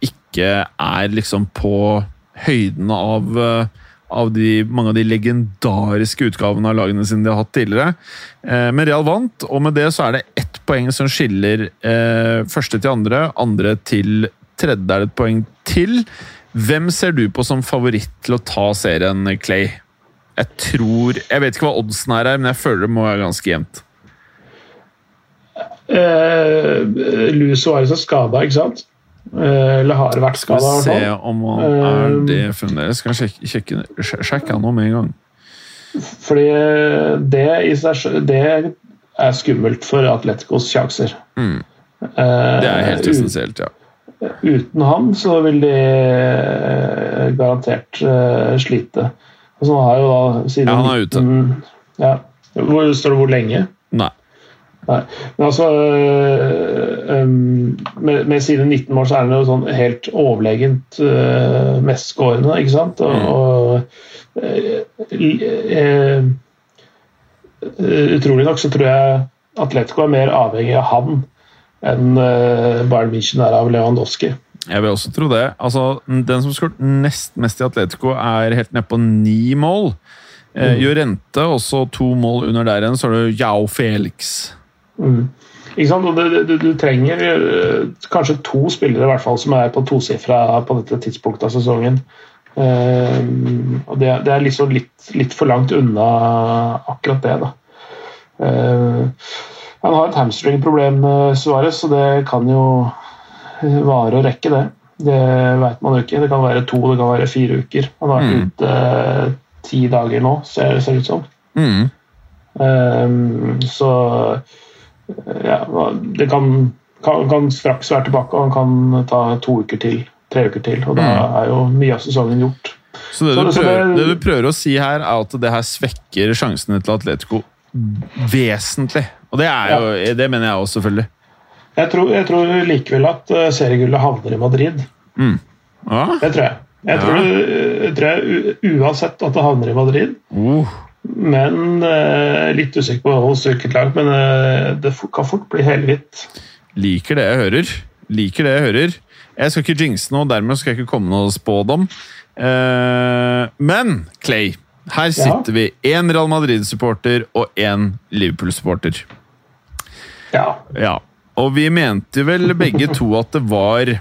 ikke er liksom på høyden av av de, mange av de legendariske utgavene av lagene sine de har hatt tidligere. Eh, men Real vant, og med det så er det ett poeng som skiller eh, første til andre, andre til tredje er det et poeng til. Hvem ser du på som favoritt til å ta serien, Clay? Jeg tror Jeg vet ikke hva oddsen er her, men jeg føler det må være ganske jevnt. Uh, Luis Suárez er skada, ikke sant? Uh, eller har vært skada. Skal vi se om han er eh, det fremdeles. Skal sjekke, sjekke, sjekke han om en gang. Fordi det i seg det er skummelt for Atleticos sjanser. Mm. Det er helt essensielt, ja. Uten han så vil de garantert slite. Altså, han har jo da siden Ja, han er ute. Ja. Hvor, står det hvor lenge? Nei. Nei. Men altså øh, øh, med, med, sine 19 mål så er han jo sånn helt overlegent øh, mestskårende, ikke sant? Og, og øh, Utrolig nok så tror jeg Atletico er mer avhengig av han enn Bayern München er av Lewandowski. Jeg vil også tro det. Altså, den som skåret nest mest i Atletico, er helt nede på ni mål. Eh, mm. Jorente også to mål under der igjen. Så har du Jao Felix. Mm. Ikke sant? Du, du, du, trenger uh, kanskje to spillere i hvert fall som er på tosifra på dette tidspunktet av sesongen. Uh, og det, det er liksom litt, litt, for langt unna akkurat det. da. Uh, han har et hamstringproblem, Suárez, så det kan jo vare og rekke, det. Det vet man jo ikke. Det kan være to, det kan være fire uker. Han har vært mm. ute ti dager nå, ser det ut som. Mm. Um, så ja, det kan, kan, kan, straks være tilbake, og han kan ta to uker til, tre uker til. Og da mm. er jo mye av sesongen gjort. Så det, så, du prøver, det, det, du prøver, å si her, er at det her svekker sjansene til Atletico vesentlig. Og det, jo, ja. det mener jeg også, selvfølgelig. Jeg tror, jeg tror likevel at uh, seriegullet havner i Madrid. Mm. Ja. Det tror jeg. Jeg tror, jeg tror uansett at det havner i Madrid. Uh. Men uh, litt usikker på hos styrket lag, men uh, det kan fort bli helhvitt. Liker det jeg hører. Liker det jeg hører. Jeg skal ikke jinxe noe, dermed skal jeg ikke komme noe spådom. Men Clay, her sitter ja. vi. Én Real Madrid-supporter og én Liverpool-supporter. Ja. ja. Og vi mente vel begge to at det var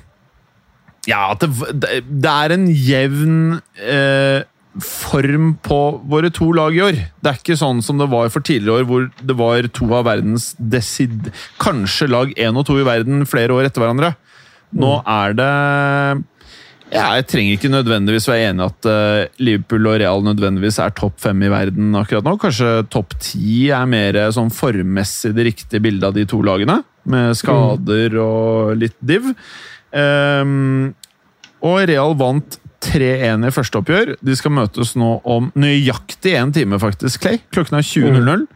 Ja, at det, det er en jevn eh, form på våre to lag i år. Det er ikke sånn som det var for tidligere år, hvor det var to av verdens desid... Kanskje lag én og to i verden flere år etter hverandre. Nå mm. er det ja, Jeg trenger ikke nødvendigvis være enig at uh, Liverpool og Real nødvendigvis er topp fem i verden akkurat nå. Kanskje topp ti er mer sånn formmessig det riktige bildet av de to lagene, med skader mm. og litt div. Um, og Real vant 3-1 i første oppgjør. De skal møtes nå om nøyaktig én time, faktisk, Clay. Klokken er 20.00. Mm.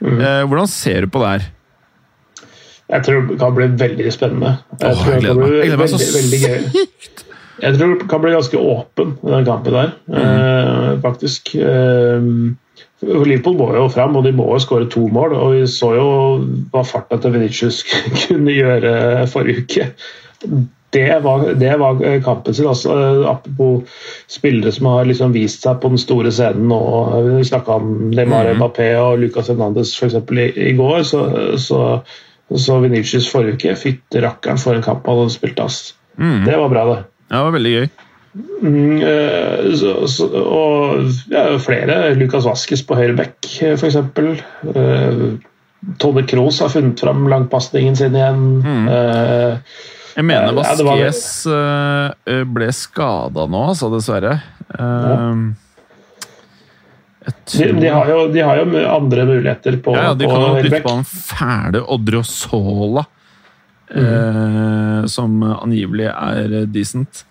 Mm. Eh, hvordan ser du på det her? Jeg tror det kan bli veldig spennende. Jeg Åh, tror det kan bli veldig, veldig gøy. Jeg tror det kan bli ganske åpen den kampen der, mm. eh, faktisk. Eh, Liverpool må jo fram, og de må jo skåre to mål. og Vi så jo hva farta til Venitius [laughs] kunne gjøre forrige uke det var, det var, kampen sin. Altså, apropos spillere som har liksom vist seg på den store scenen nå. Vi snakka om Neymar mm. Mbappé og Lucas Hernandez f.eks. I, i går. Så, så, så Venitius forrige uke fikk rakkeren for en kamp han hadde spilt. Altså. Mm. Det var bra, det. Ja, det var veldig gøy. Mm, eh, så, så, og ja, flere. Lukas Vaskes på høyre bekk, f.eks. Uh, Tone Kroos har funnet fram langpasningen sin igjen. Mm. Uh, jeg mener Vaskes ja, uh, ble skada nå, altså, dessverre. Uh, de, de, har jo, de, har jo, andre muligheter på Ja, De kan jo dytte på den fæle Odriozola, mm. som angivelig er decent.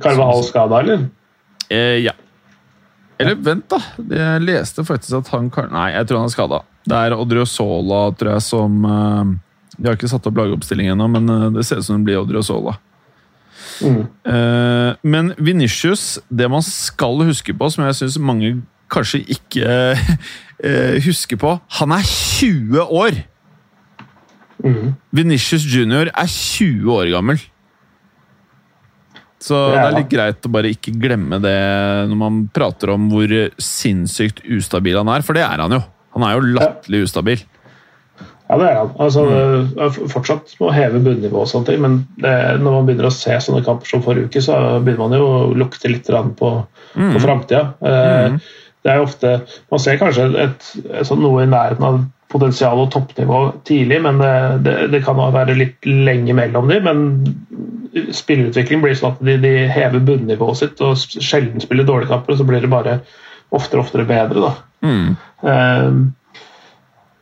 Carvahall skada, eller? ja. Eller vent, da. Jeg leste faktisk at han Nei, jeg tror han er skada. Det er Odriozola, tror jeg, som de har ikke satt opp lagoppstilling ennå, men eh, det ser ut som det blir Odriozola. Mm. Men Venitius, det man skal huske på, som jeg syns mange kanskje ikke [laughs] husker på Han er 20 år! Mm. Venitius junior er 20 år gammel. Så det er litt greit å bare ikke glemme det når man prater om hvor sinnssykt ustabil han er, for det er han jo. Han er jo latterlig ustabil. Ja, det er han. Altså, mm. Fortsatt må heve bunnivået, og sånne ting, men det, når man begynner å se sånne kamper som forrige uke, så begynner man jo å lukte litt på, mm. på framtida. Eh, mm. Det er jo ofte Man ser kanskje et, et, et, noe i nærheten av potensial og toppnivå tidlig, men det, det, det kan være litt lenge mellom dem. Men spillerutvikling blir sånn at de, de hever bunnivået sitt og sjelden spiller dårlige kamper, og så blir det bare oftere og oftere bedre. da. Mm. Uh,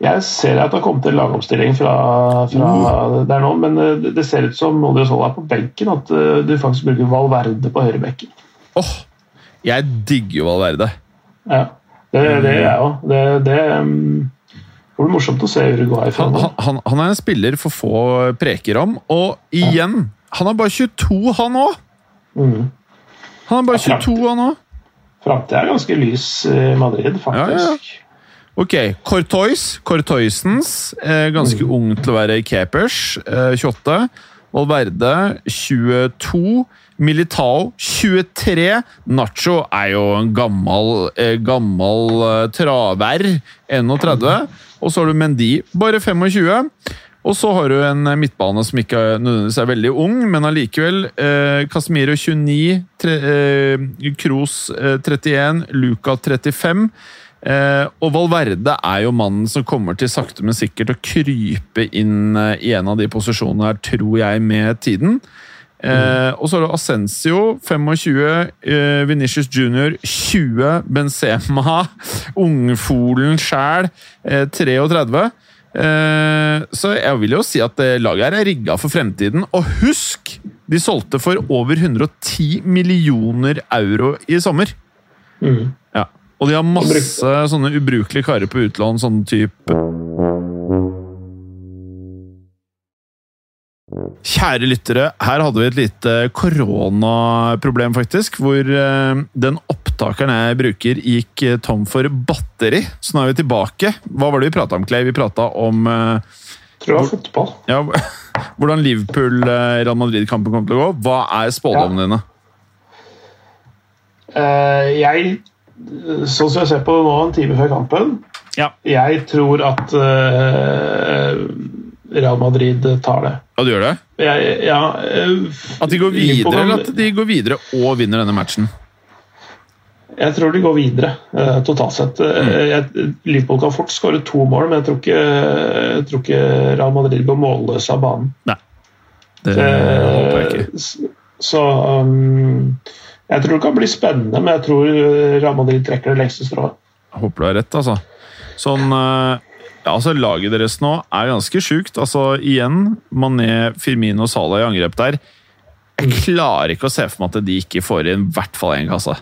jeg ser at det har kommet en lagomstilling fra, fra mm. der nå, men det, det ser ut som Odriozola er på benken, at eh, du faktisk bruker Valverde på høyrebekken. Åh, oh, jeg digger jo Valverde. Ja, det, det er jeg òg. Det, det um, Det blir morsomt å se Uruguay Han, han, han er en spiller for få preker om, og igjen Han er bare 22, han òg! Mm. Han er bare Ja, 22, han òg. Framtida er ganske lys i Madrid, faktisk. Ok, Cortois. Cortoisens. Eh, ganske ung til å være capers. Eh, 28. Valverde 22. Militao 23. Nacho er jo en gammel, eh, gammel eh, traver. 31. Og så har du Mendy, bare 25. Og så har du en midtbane som ikke nødvendigvis er veldig ung, men allikevel. Eh, Casemiro 29, tre, eh, Kroos eh, 31, Luca 35. Eh, og Valverde er jo mannen som kommer til sakte, men sikkert å krype inn eh, i en av de posisjonene her, tror jeg, med tiden. Eh, og så har du Ascencio 25, eh, Venitius Junior 20, Benzema, [laughs] ungfolen sjæl eh, 33. Eh, så jeg vil jo si at eh, laget her er rigga for fremtiden. Og husk! De solgte for over 110 millioner euro i sommer. Mm. Ja. Og de har masse sånne ubrukelige karer på utlån, sånn type Kjære lyttere, her hadde vi et lite koronaproblem, faktisk. Hvor eh, den opptakeren jeg bruker, gikk eh, tom for batteri. Så nå er vi tilbake. Hva var det vi prata om, Clay? Vi prata om eh, Tror det var fotball. ja, [laughs] hvordan Liverpool-Real Madrid-kampen kommer til å gå. Hva er spådommene dine? Eh, jeg, sånn som jeg ser på det nå, en time før kampen Ja. Jeg tror at eh, Real Madrid tar det. Ja, du gjør det? Jeg, ja, eh, At de går videre, eller at de går videre og vinner denne matchen? Jeg tror de går videre, eh, totalt sett. Mm. Jeg, Liverpool kan fort skåre to mål, men jeg tror ikke, jeg tror ikke Real Madrid går målløs av banen. Nei. Det håper jeg ikke. Eh, Så um, jeg tror det kan bli spennende, men jeg tror eh, Real Madrid trekker det lengste strået. Håper du har rett, altså. Sånn eh, ja, altså Laget deres nå er ganske sjukt. Altså, igjen, Mané, Firmino og Salah i angrep der. Jeg klarer ikke å se for meg at de ikke får inn i hvert fall én kasse.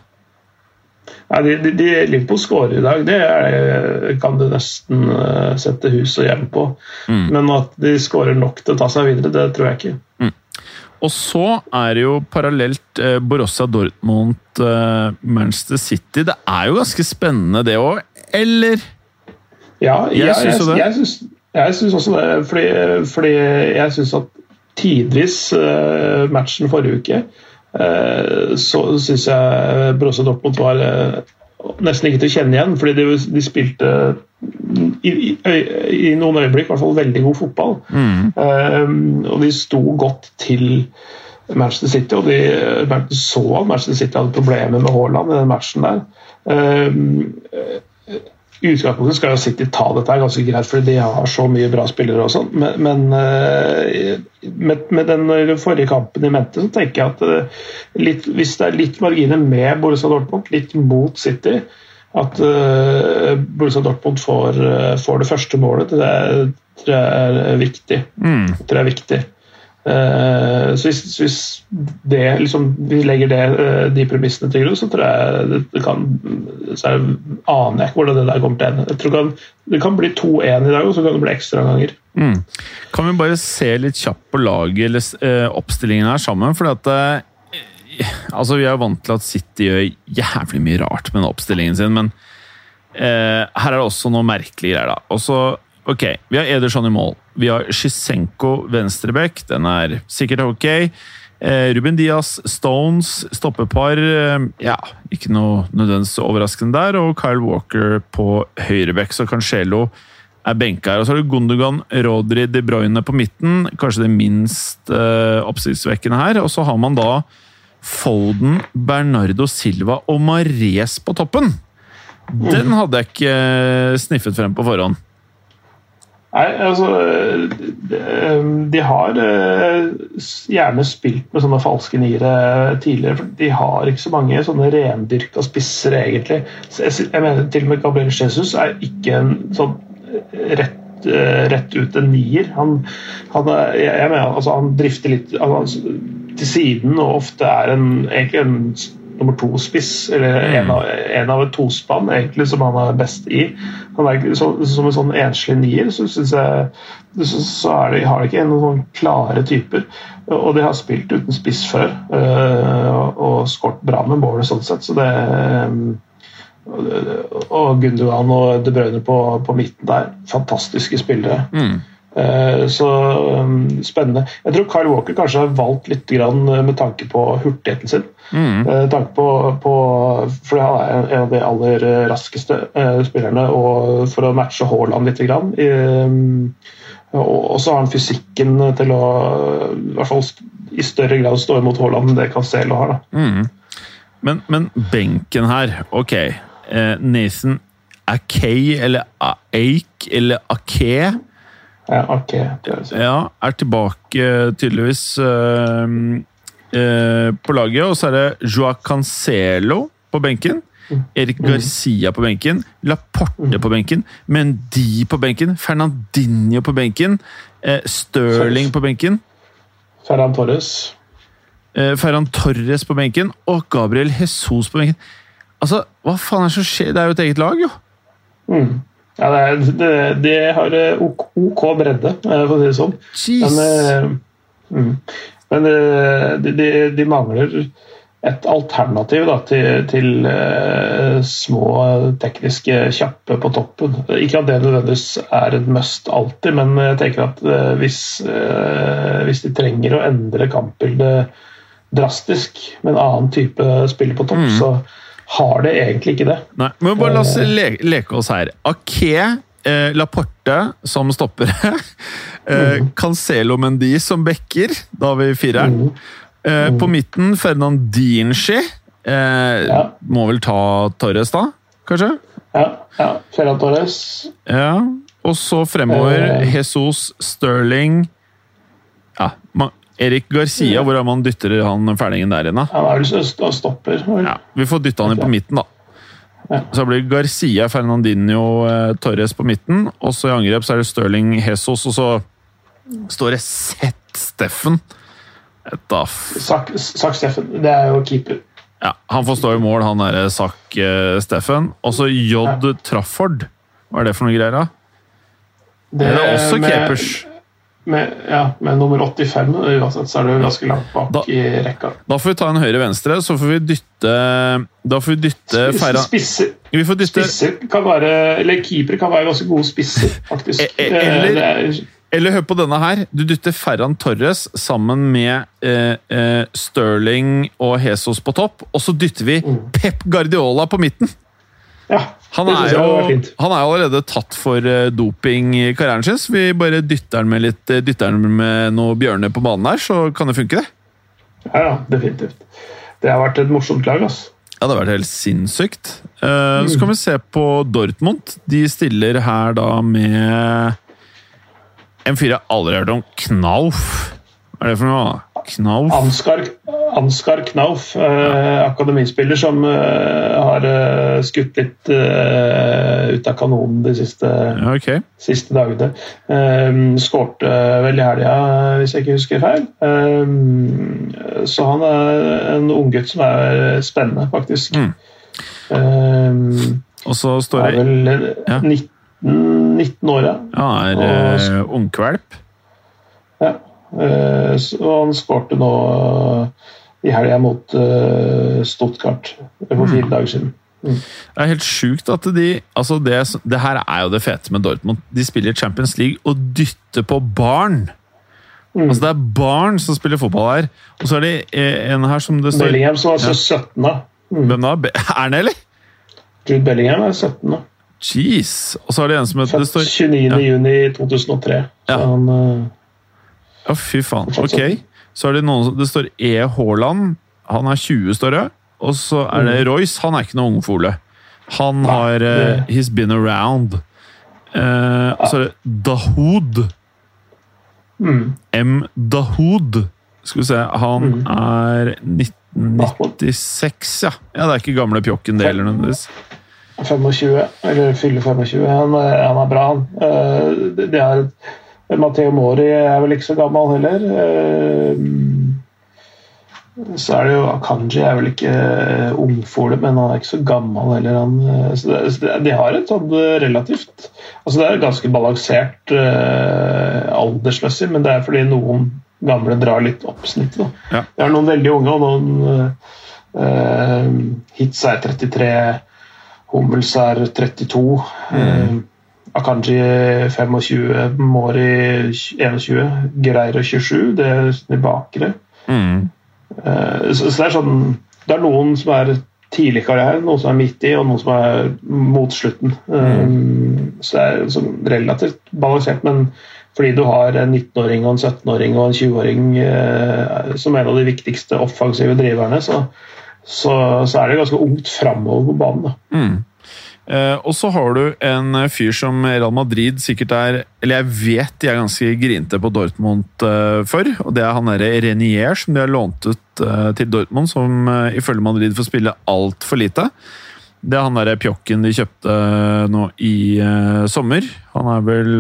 Nei, de, de, de Liverpool skårer i dag, det er, kan du nesten uh, sette hus og hjem på. Mm. Men at de skårer nok til å ta seg videre, det tror jeg ikke. Og så er det jo parallelt eh, Borussia Dortmund, eh, Manchester City. Det er jo ganske spennende, det òg, eller? Ja, Jeg jeg, syns jeg, det. jeg, syns, jeg syns også det. Fordi, fordi jeg syns at tidvis uh, matchen forrige uke uh, så syns jeg Brosse Dortmund var uh, nesten ikke til å kjenne igjen. Fordi de, de spilte i, i, i noen øyeblikk i hvert fall veldig god fotball. Eh, og de sto godt til Manchester City, og de så at Manchester City hadde problemer med Haaland i den matchen der. Eh, i utgangspunktet skal jo City ta dette her ganske greit, fordi de har så mye bra spillere. og sånn, Men, men eh, med, med den forrige kampen i mente, så tenker jeg at eh, litt, hvis det er litt marginer med Borussia Dortmund, litt mot City, at uh, Borussia Dortmund får, får det første målet, det tror jeg er viktig. Mm. Det tror jeg er viktig. Eh, så hvis, hvis det, liksom, vi legger det, eh, de premissene til grunn, så tror jeg det, kan Så jeg aner jeg ikke hvordan det der kommer til å ende. Det kan, det kan bli 2-1 i dag, og så kan det bli ekstraomganger. Mm. Kan vi bare se litt kjapt på laget eller eh, oppstillingen her sammen? Fordi at Altså, vi er vant til at City gjør jævlig mye rart med den oppstillingen sin, men eh, her er det også noe merkelig greier, da. Og så, ok, Vi har Ederson i mål. Vi har Shisenko venstreback. Den er sikkert ok. Eh, Ruben Diaz, Stones, stoppepar. Eh, ja, ikke noe nødvendigvis overraskende der. Og Kyle Walker på høyreback, så Cancelo er benka her. Og så har du Gundogan, Rodri, De Bruyne på midten. Kanskje det minst eh, oppsiktsvekkende her. Og så har man da Foden, Bernardo Silva og Mares på toppen. Den hadde jeg ikke eh, sniffet frem på forhånd. Nei, altså de, de har eh, gjerne spilt med sånne falske niere tidligere. for De har ikke så mange sånne rendyrka spisser, egentlig. Jeg, mener Til og med Gabriel Jesus er ikke en sånn rett, eh, rett ut en nier. Han, han, jeg, jeg mener, altså, han drifter litt altså, til siden og ofte er en, egentlig en nummer to-spiss, eller en av, en av et tospann, egentlig, som han er best i. Han er, så, som en sånn enslig nier, så syns jeg så, så det, har de ikke noen sånn klare typer. Og de har spilt uten spiss før, øh, og skåret bra med målet sånn sett, så det og Gundogan og De Bruyne på, på midten der. Fantastiske spillere. Mm. Eh, Så um, spennende. Jeg tror Kyle Walker kanskje har valgt litt grann eh, med tanke på hurtigheten sin. Mm. Eh, tanke på, på, for han er en av de aller raskeste spillerne, og for å matche Haaland litt. Grann, um, og, så har han fysikken til å i hvert fall i større grad stå imot Haaland enn det Cancelo har. Da. Mm. Men, men benken her, ok. Nathan Akay, eller Ake eller Ake, Ja, ok, ja, er tilbake tydeligvis uh, uh, på laget. Og så er det Joa Cancelo på benken. Erik Garcia på benken. Laporte på benken. Mendy på benken. Fernandinho på benken. Eh, Stirling på benken. Ferran Torres. Eh, Ferran Torres på benken. Og Gabriel Jesus på benken. Altså, hva faen er det som skjer? Det er jo et eget lag, jo! Mm. Ja, det, det, det har eh, OK, OK bredde, eh, for å si det sånn. Men, Jeez! eh, mm. Men de, de, de mangler et alternativ da, til, til uh, små tekniske kjappe på toppen. Ikke at det nødvendigvis er et must alltid, men jeg tenker at uh, hvis, uh, hvis de trenger å endre kampbildet drastisk med en annen type spiller på topp, så har det egentlig ikke det. Nei, men bare la oss le leke oss her. Ake, eh, Laporte som stoppere. eh, Cancelo Mendy som backer. Da har vi fireren. Eh, på midten Fernandinci. Eh, Ja. Må vel ta Torres, da? Kanskje? Ja, ja. Ferran Torres Ja. Og så fremover Eh. Jesus, Sterling Erik Garcia, hvor er man dytter han fælingen der inne? da er vel stopper. Ja, vi får dytta han inn på midten, da. Ja. Så blir Garcia, Fernandinho, eh, Torres på midten. Og så i angrep så er det Stirling, Jesus, og så står det Sett Steffen. Da Sak, Sak Steffen, det er jo keeper. Ja, han får stå i mål, han derre Sak eh, Steffen. Og så J. Trafford. Hva er det for noe greier, da? Det, Er det også med- keepers? Med, ja, med nummer 85 uansett, så er det jo ganske langt bak Da- i rekka. Da får vi ta en høyre-venstre, så får vi dytte Da får vi dytte Ferran Spisser, Vi får dytte spisser kan være Eller keepere kan være ganske gode spisser, faktisk. E- e- eller- Eh, er, Eller hør på denne her. Du dytter Ferran Torres sammen med eh, eh, Sterling og Jesus på topp, og så dytter vi Pep Guardiola på midten. ja, Han er, jo, han er jo allerede tatt for eh, doping i karrieren sin, så vi bare dytter han med litt eh, dytter han med noen bjørner på banen her, så kan det funke, det. Ja, ja, definitivt. Det har vært et morsomt lag, altså. Ja, det har vært helt sinnssykt. Eh, Så kan vi se på Dortmund. De stiller her da med en fyr jeg aldri har hørt om. Knauf. Hva er det for noe? Knauf? Ansgar, Ansgar Knauf, eh, akademispiller som eh, har eh, skutt litt eh, ut av kanonen de siste, okay. siste dagene. Eh, Skårte vel i helga, hvis jeg ikke husker feil. Eh, så han er en unggutt som er spennende, faktisk. Mm. Og så står er det vel eh, Ja. 19, 19 år, ja. Han er Og- ungkvalp. Ja. Eh, så- Og han skårte nå eh, i helga mot eh, Stuttgart for fire dager siden. Det er helt sjukt at de altså det, det her er jo det fete med Dortmund. De spiller Champions League og dytter på barn. Altså Det er barn som spiller fotball her. Og så er det en her som det står Bellingham som er så 17 da. Hvem da? [laughs] Er han eller? Jude Bellingham er 17 da. Jeez. Og så er det en som heter Født står, 29. Ja. juni 2003. Så Ja. han, Ja, fy faen. Ok. Så er det noen som Det står E. Haaland. Han er 20, står det. Og så er det Royce. Han er ikke noe ungfole. Han har uh, He's been around. Uh, og så er det Dahoud. mm, M. Dahoud. Skal vi se Han er 1996, ja. Ja, Det er ikke gamle pjokken, det heller. nødvendigvis. 25, eller fyller 25. Han, er- han er bra, han. Uh, det, er Matteo Mori er vel ikke så gammel heller. Eh, så er det jo Akanji er vel ikke uh, ungfole, men han er ikke så gammel heller. Han, uh, så det, så de har et sånn relativt altså Det er ganske balansert uh, aldersmessig, men det er fordi noen gamle drar litt opp snittet. Ja. Det er noen veldig unge, og noen Hits er 33, Hummels er 32. Mm. Akanji 25, Mori 21, Gereiro 27. Det er de bakre. Mm. Så, så, det er sånn Det er noen som er tidlig i karrieren, noen som er midt i, og noen som er mot slutten. Mm. Så det er sånn relativt balansert, men fordi du har en 19-åring og en 17-åring og en 20-åring eh, som en av de viktigste offensive driverne, så, så, så er det ganske ungt framover på banen. da. Mm. Eh, og så har du en fyr som Real Madrid sikkert er Eller jeg vet de er ganske grinte på Dortmund eh, for. Og det er han derre Renier som de har lånt ut eh, til Dortmund, som eh, ifølge Madrid får spille altfor lite. Det er han derre pjokken de kjøpte eh, nå i eh, sommer. Han er vel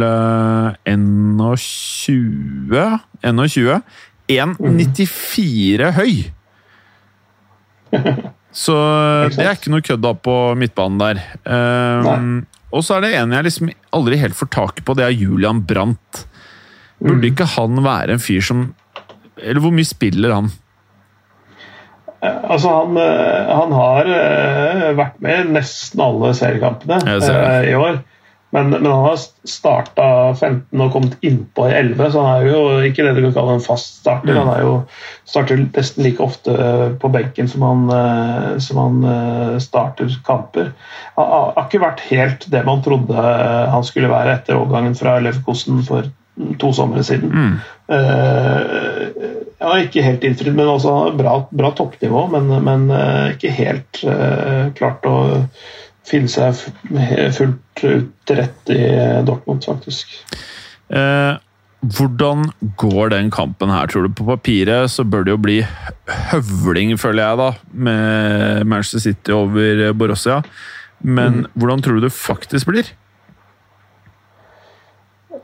21 21. 1,94 høy! [laughs] Så det er ikke noe kødd da på midtbanen der. Um, og så er det en jeg liksom aldri helt får tak på, det er Julian Brandt. Burde ikke han være en fyr som Eller hvor mye spiller han? Altså, han, han har vært med i nesten alle seriekampene i år. Men, men, han har starta 15 og kommet innpå i 11, så han er jo ikke det du kan kalle en fast starter. Han er jo starter nesten like ofte på benken som han, som han starter kamper. Han har ikke vært helt det man trodde han skulle være etter overgangen fra Leverkosten for to somre siden. Mm. Uh, ja, ikke helt innfridd, men også bra, bra toppnivå, men, men ikke helt uh, klart å finne seg fullt ut til rette i Dortmund, faktisk. Eh, hvordan går den kampen her, tror du? På papiret så bør det jo bli høvling, føler jeg, da, med Manchester City over Borussia. Men mm. hvordan tror du det faktisk blir?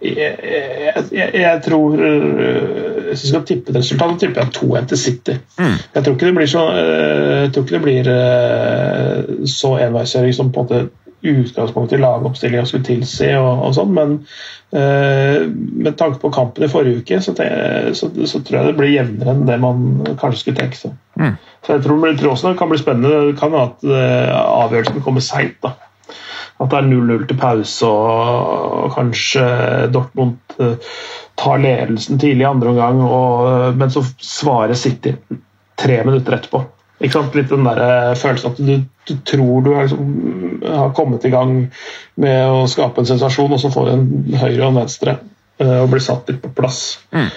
Jeg, jeg, jeg, tror Hvis jeg skal tippe et resultat, så tipper jeg 2-1 til City. Mm. Jeg tror ikke det blir så, ikke det blir så enveiskjøring som på en måte utgangspunktet i lagoppstillinga skulle tilsi, og, og sånn, men uh, med tanke på kampen i forrige uke, så, så, så, tror jeg det blir jevnere enn det man kanskje skulle tenke seg. Mm. Så jeg tror, jeg tror, også det kan bli spennende. Det kan være at uh, avgjørelsen kommer seint. At det er 0-0 til pause, og kanskje Dortmund uh, tar ledelsen tidlig i andre omgang, og, men så svarer City tre minutter etterpå. Ikke sant? Litt den der følelsen at du, du tror du har, liksom, har, kommet i gang med å skape en sensasjon, og så får du en høyre og en venstre og blir satt litt på plass. Mm.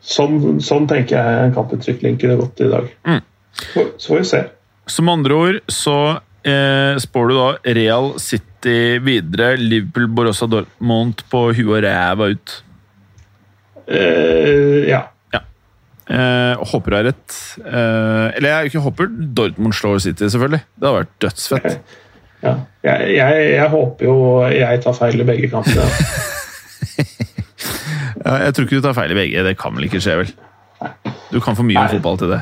Sånn, sånn, tenker jeg en kamputvikling kunne gått i dag. Mm. Så, så, får vi se. Som andre ord så eh, spår du da Real City videre, Liverpool, Borussia Dortmund på huet og ræva ut? Eh, ja. Uh, håper du har rett. Eh, eller jeg ikke håper Dortmund slår City, selvfølgelig. Det hadde vært dødsfett. Ja. Jeg, jeg, jeg, håper jo jeg tar feil i begge kampene. [laughs] ja, jeg tror ikke du tar feil i begge. Det kan vel ikke skje, vel? Du kan for mye om fotball til det.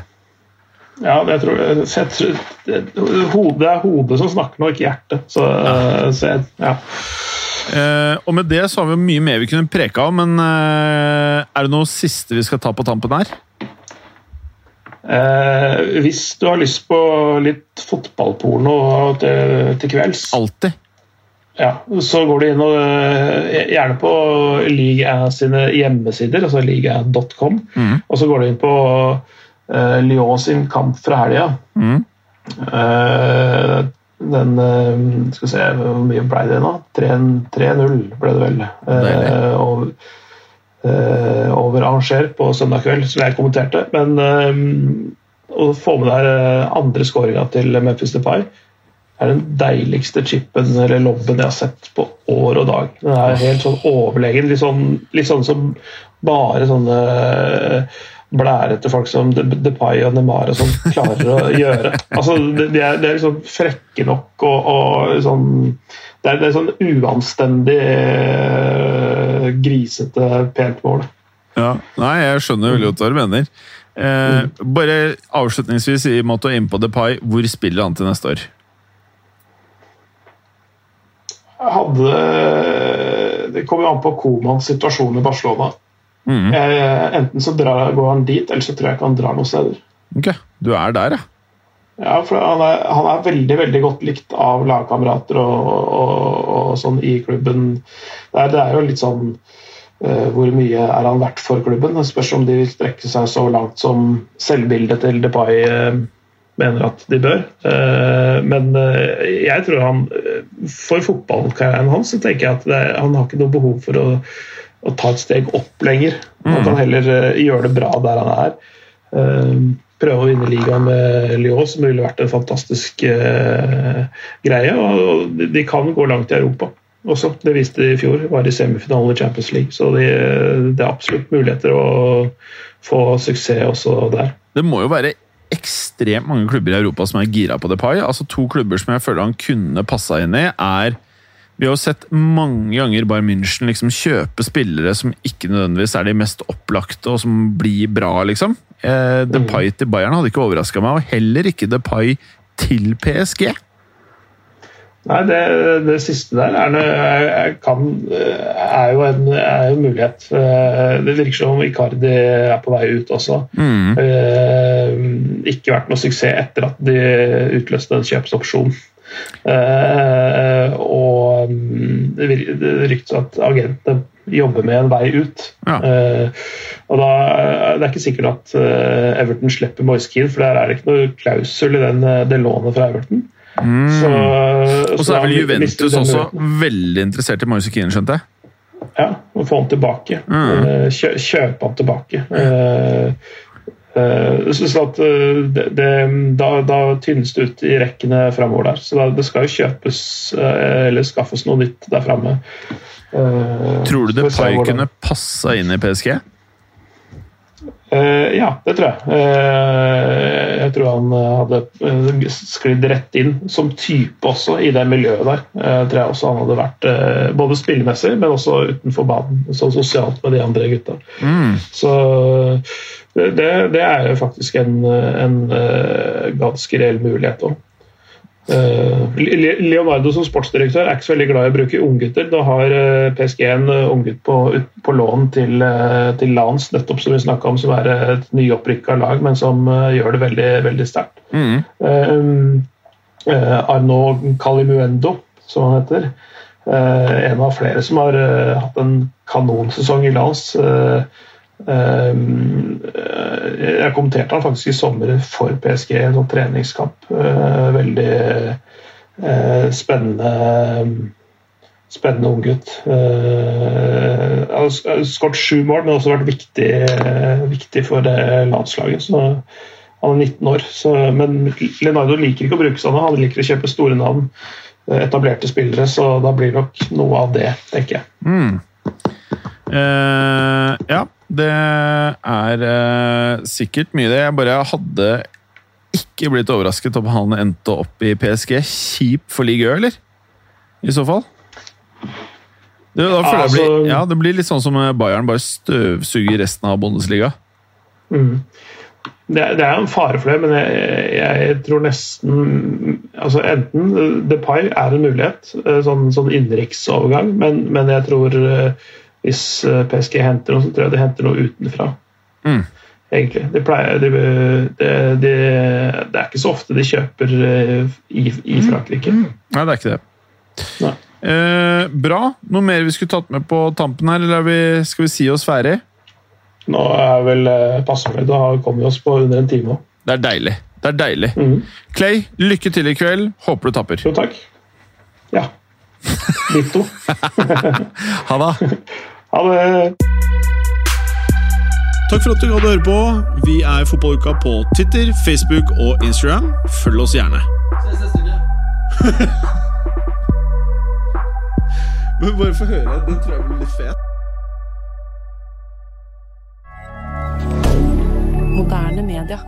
Ja, men jeg tror, jeg tror Det er hodet som snakker nå, ikke hjertet. Så, ja. så jeg, ja. Uh, og med det så har vi mye mer vi kunne preka om, men uh, er det noe siste vi skal ta på tampen her? Uh, hvis du har lyst på litt fotballporno til, til kvelds Alltid. Ja, så går du inn og gjerne på Liga sine hjemmesider, altså liga.com, mm. og så går du inn på Lyon sin kamp fra helga. Mm. Den eh, Skal vi se, hvor mye ble det nå? 3-0 ble det vel. Eh, over, eh, over Angers på søndag kveld, som jeg kommenterte. Men å få med der andre skåringa til Memphis Depay er den deiligste chipen eller lobben jeg har sett på år og dag. Den er helt sånn overlegen. Litt sånn, litt sånn som bare sånne blærete folk som Depay og Nemara og sånn klarer å [laughs] gjøre. Altså, de er, de er liksom frekke nok og, og sånn det er, det er sånn uanstendig, grisete, pent mål. Ja. Nei, jeg skjønner veldig godt hva du mener. Eh, bare avslutningsvis, i måte å inne på Depay, hvor spiller han til neste år? Jeg Hadde Det kommer jo an på Komans situasjon i Barcelona. Mhm. Jeg, enten så drar, går han dit, eller så tror jeg ikke han drar noen steder. Ok, du er der, ja. Ja, for han er, han er veldig veldig godt likt av lagkamerater og, og, og sånn i klubben. Det er, det er jo litt sånn uh, Hvor mye er han verdt for klubben? Det spørs om de vil strekke seg så langt som selvbildet til Depay uh, mener at de bør. Uh, men eh, jeg tror han eh, For fotballkarrieren hans så tenker jeg at det, han har ikke noe behov for å, å ta et steg opp lenger. Han kan heller eh, gjøre det bra der han er. Eh, prøve å vinne ligaen med Lyon, som ville vært en fantastisk eh, greie. Og de, kan gå langt i Europa også. Det viste de i fjor. Var i semifinalen i Champions League. Så de, det er absolutt muligheter å få suksess også der. Det må jo være ekstremt mange klubber i Europa som er gira på Depay. Altså To klubber som jeg føler han kunne passa inn i, er Vi har jo sett mange ganger Bayern München liksom kjøpe spillere som ikke nødvendigvis er de mest opplagte, og som blir bra, liksom. Eh, Depay til Bayern hadde ikke overraska meg, og heller ikke Depay til PSG. Nei, det, det siste der er, er, kan, er, jo en, er jo en mulighet. Eh, Det virker som om Icardi er på vei ut også. Mm. Eh, Ikke vært noe suksess etter at de utløste en kjøpsopsjon. Eh, Og mm, det ryktes at agentene jobber med en vei ut. Ja. Eh, og da, Det er ikke sikkert at eh, Everton slipper Moise Keane, for der er det ikke noe klausul i den, eh, det lånet fra Everton. Så, Mm. Og så er vel Juventus også veldig interessert i Moise Keane, skjønte jeg? Ja, og få han tilbake. Mm. Eh, Kjø, kjøpe han tilbake. Eh, eh, så så at eh, det, det, da, da tynnes det ut i rekkene framover der. Så da, det skal jo kjøpes eh, eller skaffes noe nytt der framme. Eh, Tror du det Pai kunne passa inn i PSG? Uh, ja, det tror jeg. Uh, jeg tror han eh, hadde eh, sklidd rett inn som type også i det miljøet der. Uh, tror jeg også han hadde vært eh, både spillemessig, men også utenfor banen. Sånn sosialt med de andre gutta. Mm. Så det, det er faktisk en, en eh, ganske reell mulighet òg. Leonardo som sportsdirektør er ikke så veldig glad i å bruke unggutter. Da har eh, PSG en eh, unggutt på, på lån til, eh, til Lans, nettopp som vi snakka om, som er et nyopprykka lag, men som eh, gjør det veldig, veldig sterkt. Mm. Um, Arno Calimuendo, som han heter. Uh, en av flere som har uh, hatt en kanonsesong i Lans. Uh, eh, jeg kommenterte han faktisk i sommer for PSG, en sånn treningskamp. Eh, veldig eh, spennende spennende unggutt. Uh, skåret sju mål, men også vært viktig, eh, viktig for landslaget. Så han er 19 år. Så, men Leonardo liker ikke å bruke sånne. Han liker å kjøpe store navn, eh, etablerte spillere, så da blir nok noe av det, tenker jeg. Mm. Uh, ja, det er eh, sikkert mye det. Jeg bare hadde ikke blitt overrasket om han endte opp i PSG. Kjip for Ligue eller? I så fall. Det, Altså- blir, ja, det blir litt sånn som Bayern bare støvsuger resten av Bundesliga. Mm. Det, det er en fare for det, men jeg, jeg tror nesten altså Enten Depay er en mulighet, eh, sånn, sånn innenriksovergang, men, men jeg tror eh, hvis eh, PSG henter noe, så tror jeg de henter noe utenfra. Mm. Egentlig. De pleier, de, de, de, det er ikke så ofte de kjøper eh, i, i Frankrike. Nei, det er ikke det. Nei. Eh, bra. Noe mer vi skulle tatt med på tampen her, eller er vi, skal vi si oss ferdig? Nå er vel passordet. Da kommer vi oss på under en time òg. Det er deilig. Det er deilig. Mm. Clay, lykke til i kveld. Håper du tapper. Jo, takk. Ja. Ditto. [laughs] Ha det. [laughs] Ha det. Takk for at du gadd å høre på. Vi er Fotballuka på Twitter, Facebook og Instagram. Følg oss gjerne. Ses neste uke. Men bare få høre. Den tror jeg blir litt fet. Moderne media.